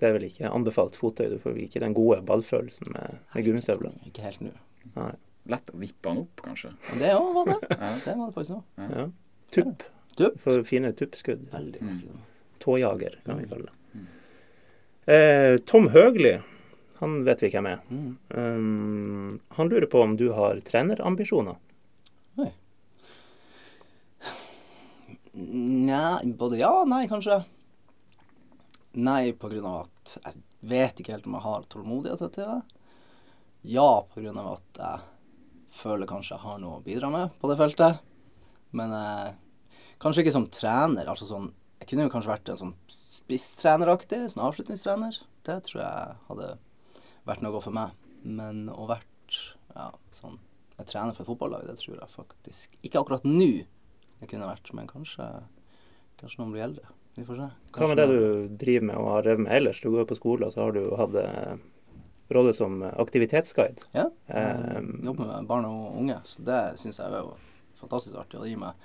Det er vel ikke anbefalt fottøy. Du får ikke den gode ballfølelsen med, med gummistøvler. Ikke helt nå. Nei. Lett å vippe den opp, kanskje. Det òg var det. Det var det faktisk òg. Ja. Tupp. Tup. For fine tuppskudd. Veldig Mm. Tåjager, kan vi kalle det. Eh, Tom Høgli, han vet vi hvem er. Mm. Um, han lurer på om du har trenerambisjoner. Nei både ja og nei, kanskje. Nei, på grunn av at jeg vet ikke helt om jeg har tålmodighet til det. Ja, på grunn av at jeg føler kanskje jeg har noe å bidra med på det feltet. Men eh, kanskje ikke som trener. altså sånn, Jeg kunne jo kanskje vært en sånn spisstreneraktig, sånn avslutningstrener. Det tror jeg hadde vært noe for meg. Men å vært ja, sånn Jeg trener for et fotballag, det tror jeg faktisk Ikke akkurat nå jeg kunne vært, men kanskje, kanskje noen blir eldre. Vi får se. Hva med det du driver med og har drevet med ellers? Du går på skole, og så har du hatt eh, rolle som aktivitetsguide. Ja. jeg Jobber med barn og unge, så det syns jeg er jo fantastisk artig. å gi meg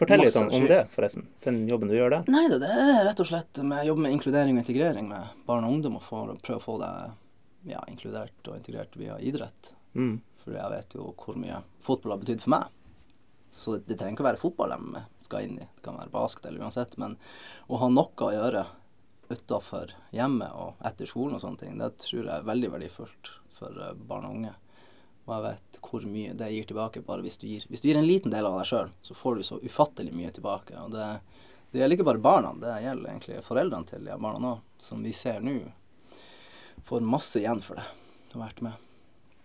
Fortell litt om, om det, forresten. Den jobben du gjør der. Nei, det, det er rett og slett med jobbe med inkludering og integrering med barn og ungdom, og for, prøve å få det ja, inkludert og integrert via idrett. Mm. For jeg vet jo hvor mye fotball har betydd for meg. Så det, det trenger ikke å være fotball de skal inn i. Det kan være basket eller uansett. Men å ha noe å gjøre utafor hjemmet og etter skolen og sånne ting, det tror jeg er veldig verdifullt for eh, barn og unge. Og jeg vet hvor mye det gir tilbake bare hvis du gir, hvis du gir en liten del av deg sjøl, så får du så ufattelig mye tilbake. Og det, det gjelder ikke bare barna, det gjelder egentlig foreldrene til de barna òg, som vi ser nå får masse igjen for det. Å ha vært med.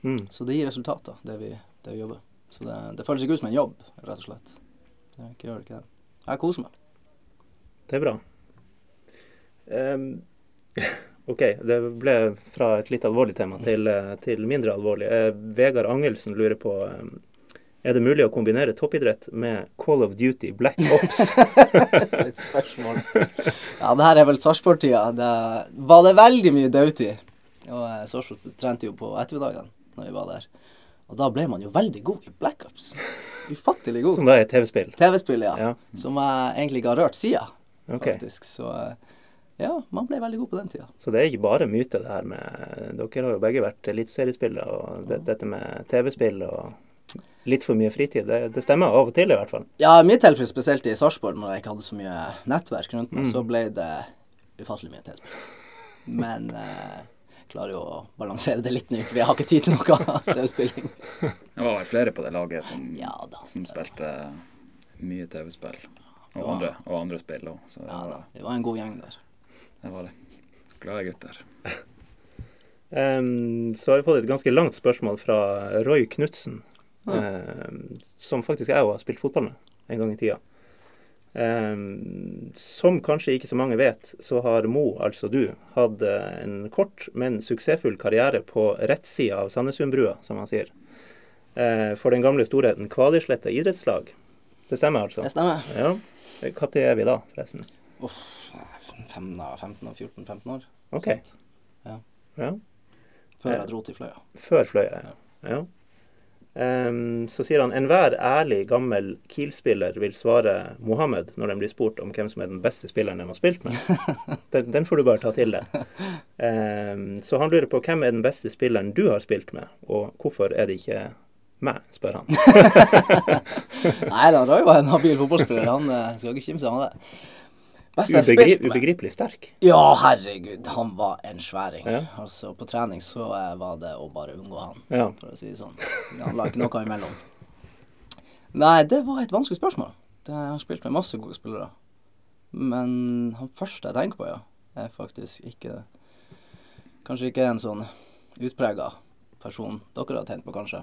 Mm. Så det gir resultater, det vi, det vi jobber. Så det, det føles ikke ut som en jobb, rett og slett. Det gjør det ikke det. Jeg koser meg. Det er bra. Em, OK, det ble fra et litt alvorlig tema til, eh, til mindre alvorlig. Eh, Vegard Angelsen lurer på em, er det mulig å kombinere toppidrett med Call of Duty Black Ops? Litt spørsmål. Ja, det her er vel Sarpsborg-tida. Det var det veldig mye dautid. Og eh, Sarpsborg trente jo på ettermiddagene når vi var der. Og da ble man jo veldig god i Black Ops. Ufattelig god. Som da er TV-spill? TV-spill, ja. Ja. Som jeg egentlig ikke har rørt sida, Ok. faktisk. Så eh, ja, man ble veldig god på den tida. Så det er ikke bare myte, det her med Dere har jo begge vært eliteseriespillere, og det, dette med TV-spill og litt for mye fritid, det, det stemmer av og til i hvert fall. Ja, i mitt tilfelle spesielt i Sarpsborg, når jeg ikke hadde så mye nettverk rundt meg, så ble det ufattelig mye TV-spill. Men eh, klarer jo å balansere det litt nå, for jeg har ikke tid til noe TV-spilling. Det var vel flere på det laget som, Ja da. som spilte mye TV-spill. Og, og andre spill òg. Det Ja da, vi var en god gjeng der. Det var det. Glade gutter. um, så har vi fått et ganske langt spørsmål fra Roy Knutsen, em, som faktisk jeg òg har spilt fotball med en gang i tida. Um, som kanskje ikke så mange vet, så har Mo, altså du, hatt eh, en kort, men suksessfull karriere på rettsida av Sandnessundbrua, som han sier. Uh, for den gamle storheten Kvalisletta idrettslag. Det stemmer altså? Det stemmer. Ja. Når er vi da, forresten? Uff, 15, 15 og 14-15 år. OK. Ja. Ja. Før jeg dro til Fløya. Før Fløya, ja. ja. Um, så sier han enhver ærlig, gammel Kiel-spiller vil svare Mohammed når de blir spurt om hvem som er den beste spilleren de har spilt med. Den, den får du bare ta til deg. Um, så han lurer på hvem er den beste spilleren du har spilt med, og hvorfor er det ikke meg, spør han. Nei da, Roy var en habil fotballspiller. Han eh, skal ikke kimse av det. Beste Ubegri ubegripelig sterk. Ja, herregud, han var en sværing. Ja. Altså, på trening så eh, var det å bare unngå han, Ja. for å si det sånn. Han la ikke noe imellom. Nei, det var et vanskelig spørsmål. Det, har spilt med masse gode spillere. Men han første jeg tenker på, ja, er faktisk ikke Kanskje ikke en sånn utprega person dere har tenkt på, kanskje.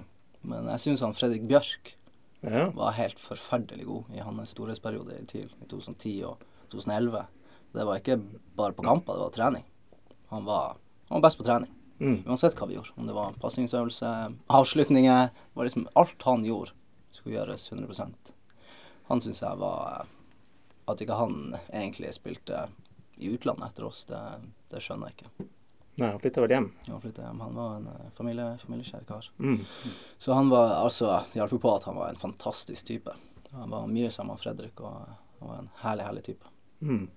Men jeg syns han Fredrik Bjørk Ja. var helt forferdelig god i hans storhetsperiode i TIL i 2010 og 2011. Det var ikke bare på kamper, det var trening. Han var, han var best på trening. Mm. Uansett hva vi gjorde. Om det var pasningsøvelse, avslutninger. Det var liksom alt han gjorde, skulle gjøres 100% Han syns jeg var At ikke han egentlig spilte i utlandet etter oss, det, det skjønner jeg ikke. Nei, han flytta vel hjem. Han flyttet hjem. Han var en eh, familie, familiekjær kar. Mm. Så han var altså hjalp jo på at han var en fantastisk type. Han var mye sammen med Fredrik, og han var en herlig, herlig type. Mm.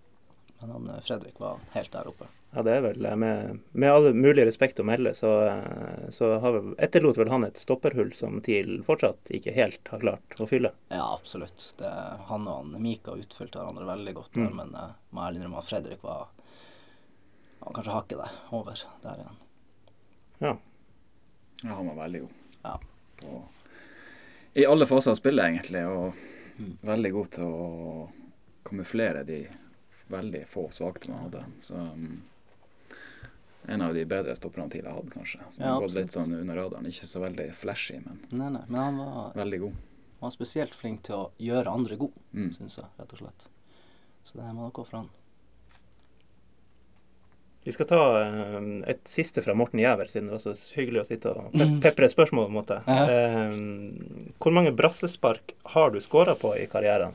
Men han eh, Fredrik var helt der oppe. Ja, det er vel eh, Med, med all mulig respekt å melde, så, eh, så har vel, etterlot vel han et stopperhull som TIL fortsatt ikke helt har klart å fylle. Ja, absolutt. Det, han og han Mika utfylte hverandre veldig godt Mm. men jeg må ærlig innrømme at Fredrik var var kanskje hakket der over der igjen. Ja. Ja, han var veldig god. Ja. På, I alle faser av spillet, egentlig. Og veldig god til å kamuflere de veldig få svakhetene han hadde. Så um, en av de bedre stopperne TIL har hatt, kanskje. Som Ja, har gått litt sånn under radaren. Ikke så veldig flashy, men Nei, nei, men han var, veldig god. han var spesielt flink til å gjøre andre gode, Mm. syns jeg, rett og slett. Så det må dere gå for han. Vi skal ta um, et siste fra Morten Giæver, siden det var så hyggelig å sitte og pe pepre spørsmål på en Ja. Um, hvor mange brassespark har du skåra på i karrieren?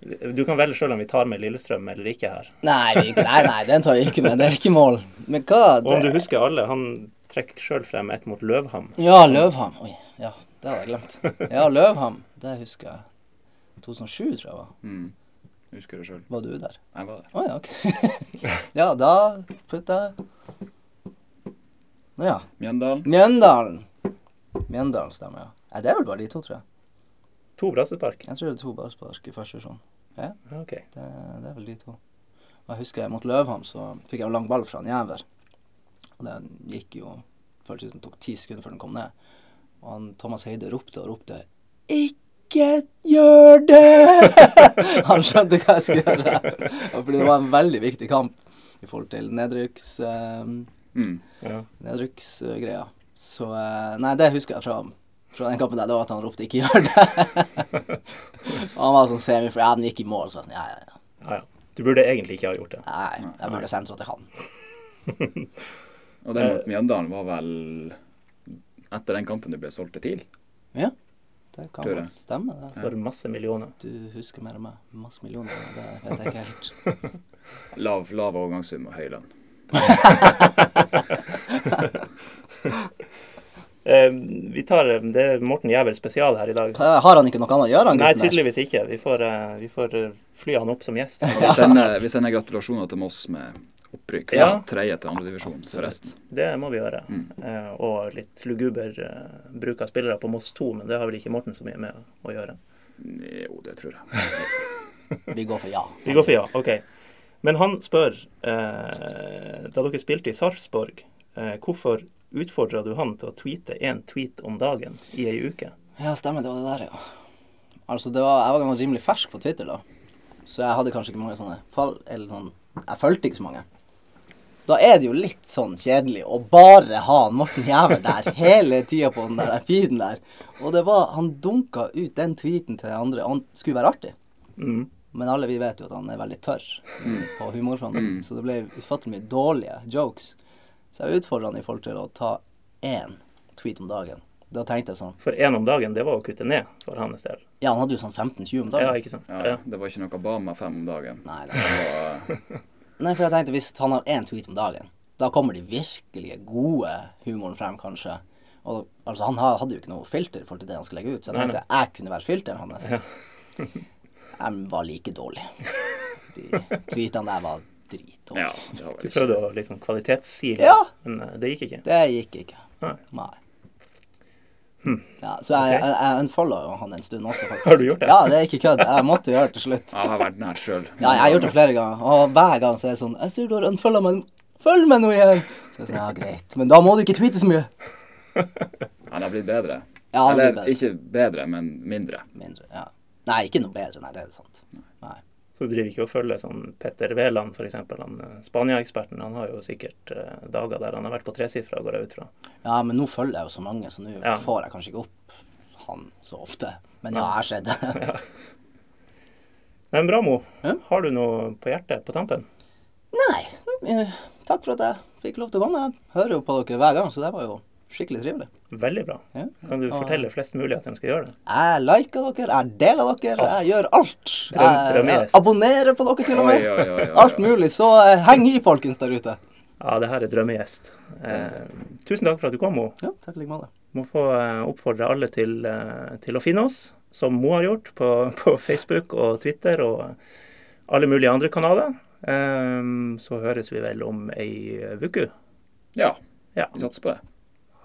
Du kan velge sjøl om vi tar med Lillestrøm eller ikke her. Nei, vi, nei, nei, den tar vi ikke med. Det er ikke mål. Men hva Og om du husker alle, han trekker sjøl frem et mot Løvham. Ja, Løvham. Oi, ja, det hadde jeg glemt. Ja, Løvham. Det husker jeg. 2007, tror jeg var. Mm. Husker det sjøl. Var du der? Jeg var der. Å ja, OK. ja, da flytta jeg Nå ja. Mjøndalen. Mjøndalen. Mjøndalen stemmer, ja. Det er vel bare de to, tror jeg. To brassespark. Jeg tror det er to brassespark i første divisjon. Ja, Okay. Det, det er vel de to. Og jeg husker mot Løvham, så fikk jeg jo lang ball fra en jæver. Og den gikk jo Føltes som det tok ti sekunder før den kom ned. Og han, Thomas Heide ropte og ropte 'Ikke gjør det!' han skjønte hva jeg skulle gjøre. Og Fordi det var en veldig viktig kamp i forhold til nedrykks... Um, Mm. Ja. nedrykksgreia. Så eh, Nei, det husker jeg fra, fra den kampen der. Det var at han ropte 'ikke gjør det'. Og han var sånn semi for ja, den gikk i mål. Så var jeg sånn, ja, ja, ja. ja, ja. Du burde egentlig ikke ha gjort det. Nei, jeg burde sentra til han. Og den mot Mjøndalen var vel etter den kampen du ble solgt til TIL. Ja, det kan vel stemme. det. For masse millioner. Du husker mer enn meg. Masse millioner. Det vet jeg ikke helt. Lav, lav overgangssum og høy lønn. Eh, vi tar eh, Det er Morten Jævel spesial her i dag. Har han ikke noe annet å gjøre, Nei, tydeligvis ikke. Vi får, eh, vi får fly han opp som gjest. Vi sender, vi sender gratulasjoner til Moss med opprykk fra Ja. tredje til andredivisjon, sørøst. Det må vi gjøre. Mm. Eh, og litt luguber bruk av spillere på Moss 2, men det har vel ikke Morten så mye med å gjøre. Jo, det tror jeg. Vi går for ja. Vi går for ja, OK. Men han spør, eh, da dere spilte i Sarpsborg, eh, hvorfor utfordra du han til å tweete én tweet om dagen i ei uke? Ja, stemmer. Det var det der, ja. Altså, det var, jeg var rimelig fersk på Twitter da. Så jeg hadde kanskje ikke mange sånne fall... Eller sånn Jeg fulgte ikke så mange. Så da er det jo litt sånn kjedelig å bare ha Morten Jæver der hele tida på den der feeden der. Og det var Han dunka ut den tweeten til de andre. Han skulle være artig. Mm. Men alle vi vet jo at han er veldig tørr på humorfronten, så det ble ufattelig mye dårlige jokes. Så jeg utfordra han i forhold til å ta én tweet om dagen. Da tenkte jeg sånn For én om dagen, det var å kutte ned for hans del. Ja, han hadde jo sånn 15-20 om dagen. Ja, ikke sant? Ja, Ja. Det var ikke noe Bama fem om dagen. Nei, nei. Det var, Nei, for jeg tenkte hvis han har én tweet om dagen, da kommer de virkelige gode humoren frem, kanskje. Og altså, han hadde jo ikke noe filter i forhold til det han skulle legge ut, så jeg Nei, tenkte jeg kunne være filteren hans. Jeg var like dårlig. De tweetene der var dritdårlige. ja, det var Du prøvde å liksom kvalitetssile, Ja. men eh, det gikk ikke. Det gikk ikke. Nei. Nei. Ja, så jeg, jeg, jeg unfollowa jo han en stund også, faktisk. Har du gjort det? Ja, det er ikke kødd. Jeg måtte gjøre det til slutt. Jeg har vært nær sjøl. Ja, jeg har gjort det flere ganger, og hver gang så er det sånn Jeg ser du har unfolda meg. Følg meg nå igjen! Så jeg sånn, ja, greit. Men da må du ikke tweete så mye. Det har blitt bedre. Ja, det blir blitt bedre. ikke bedre, men mindre. Mindre, ja. Nei, ikke noe bedre. Nei, det er sant. Så du driver ikke og følger sånn Petter Wæland, f.eks. Han eh, Spania-eksperten. Han har jo sikkert eh, dager der han har vært på tresifra, går jeg ut fra. Ja, men nå følger jeg jo så mange, så nå Ja. får jeg kanskje ikke opp han så ofte. Men ja, jeg har sett det. Men bra, Mo. Har du noe på hjertet på tampen? Nei, eh, takk for at jeg fikk lov til å komme. Jeg hører jo på dere hver gang, så det var jo skikkelig trivelig. Veldig bra. Ja. Kan du fortelle flest mulig at de skal gjøre det? Jeg liker dere, jeg deler dere, jeg gjør alt. Drøm- Jeg, abonnerer på dere til og med. oi, oi, oi, oi. Alt mulig. Så eh, heng i, folkens der ute. Ja, det her er drømmegjest. Eh, tusen takk for at du kom, Mo. Ja, takk like måte. Må få eh, oppfordre alle til, eh, til å finne oss, som Mo har gjort, på, på Facebook og Twitter og alle mulige andre kanaler. Eh, så høres vi vel om ei uke. Ja, Ja. vi satser på det.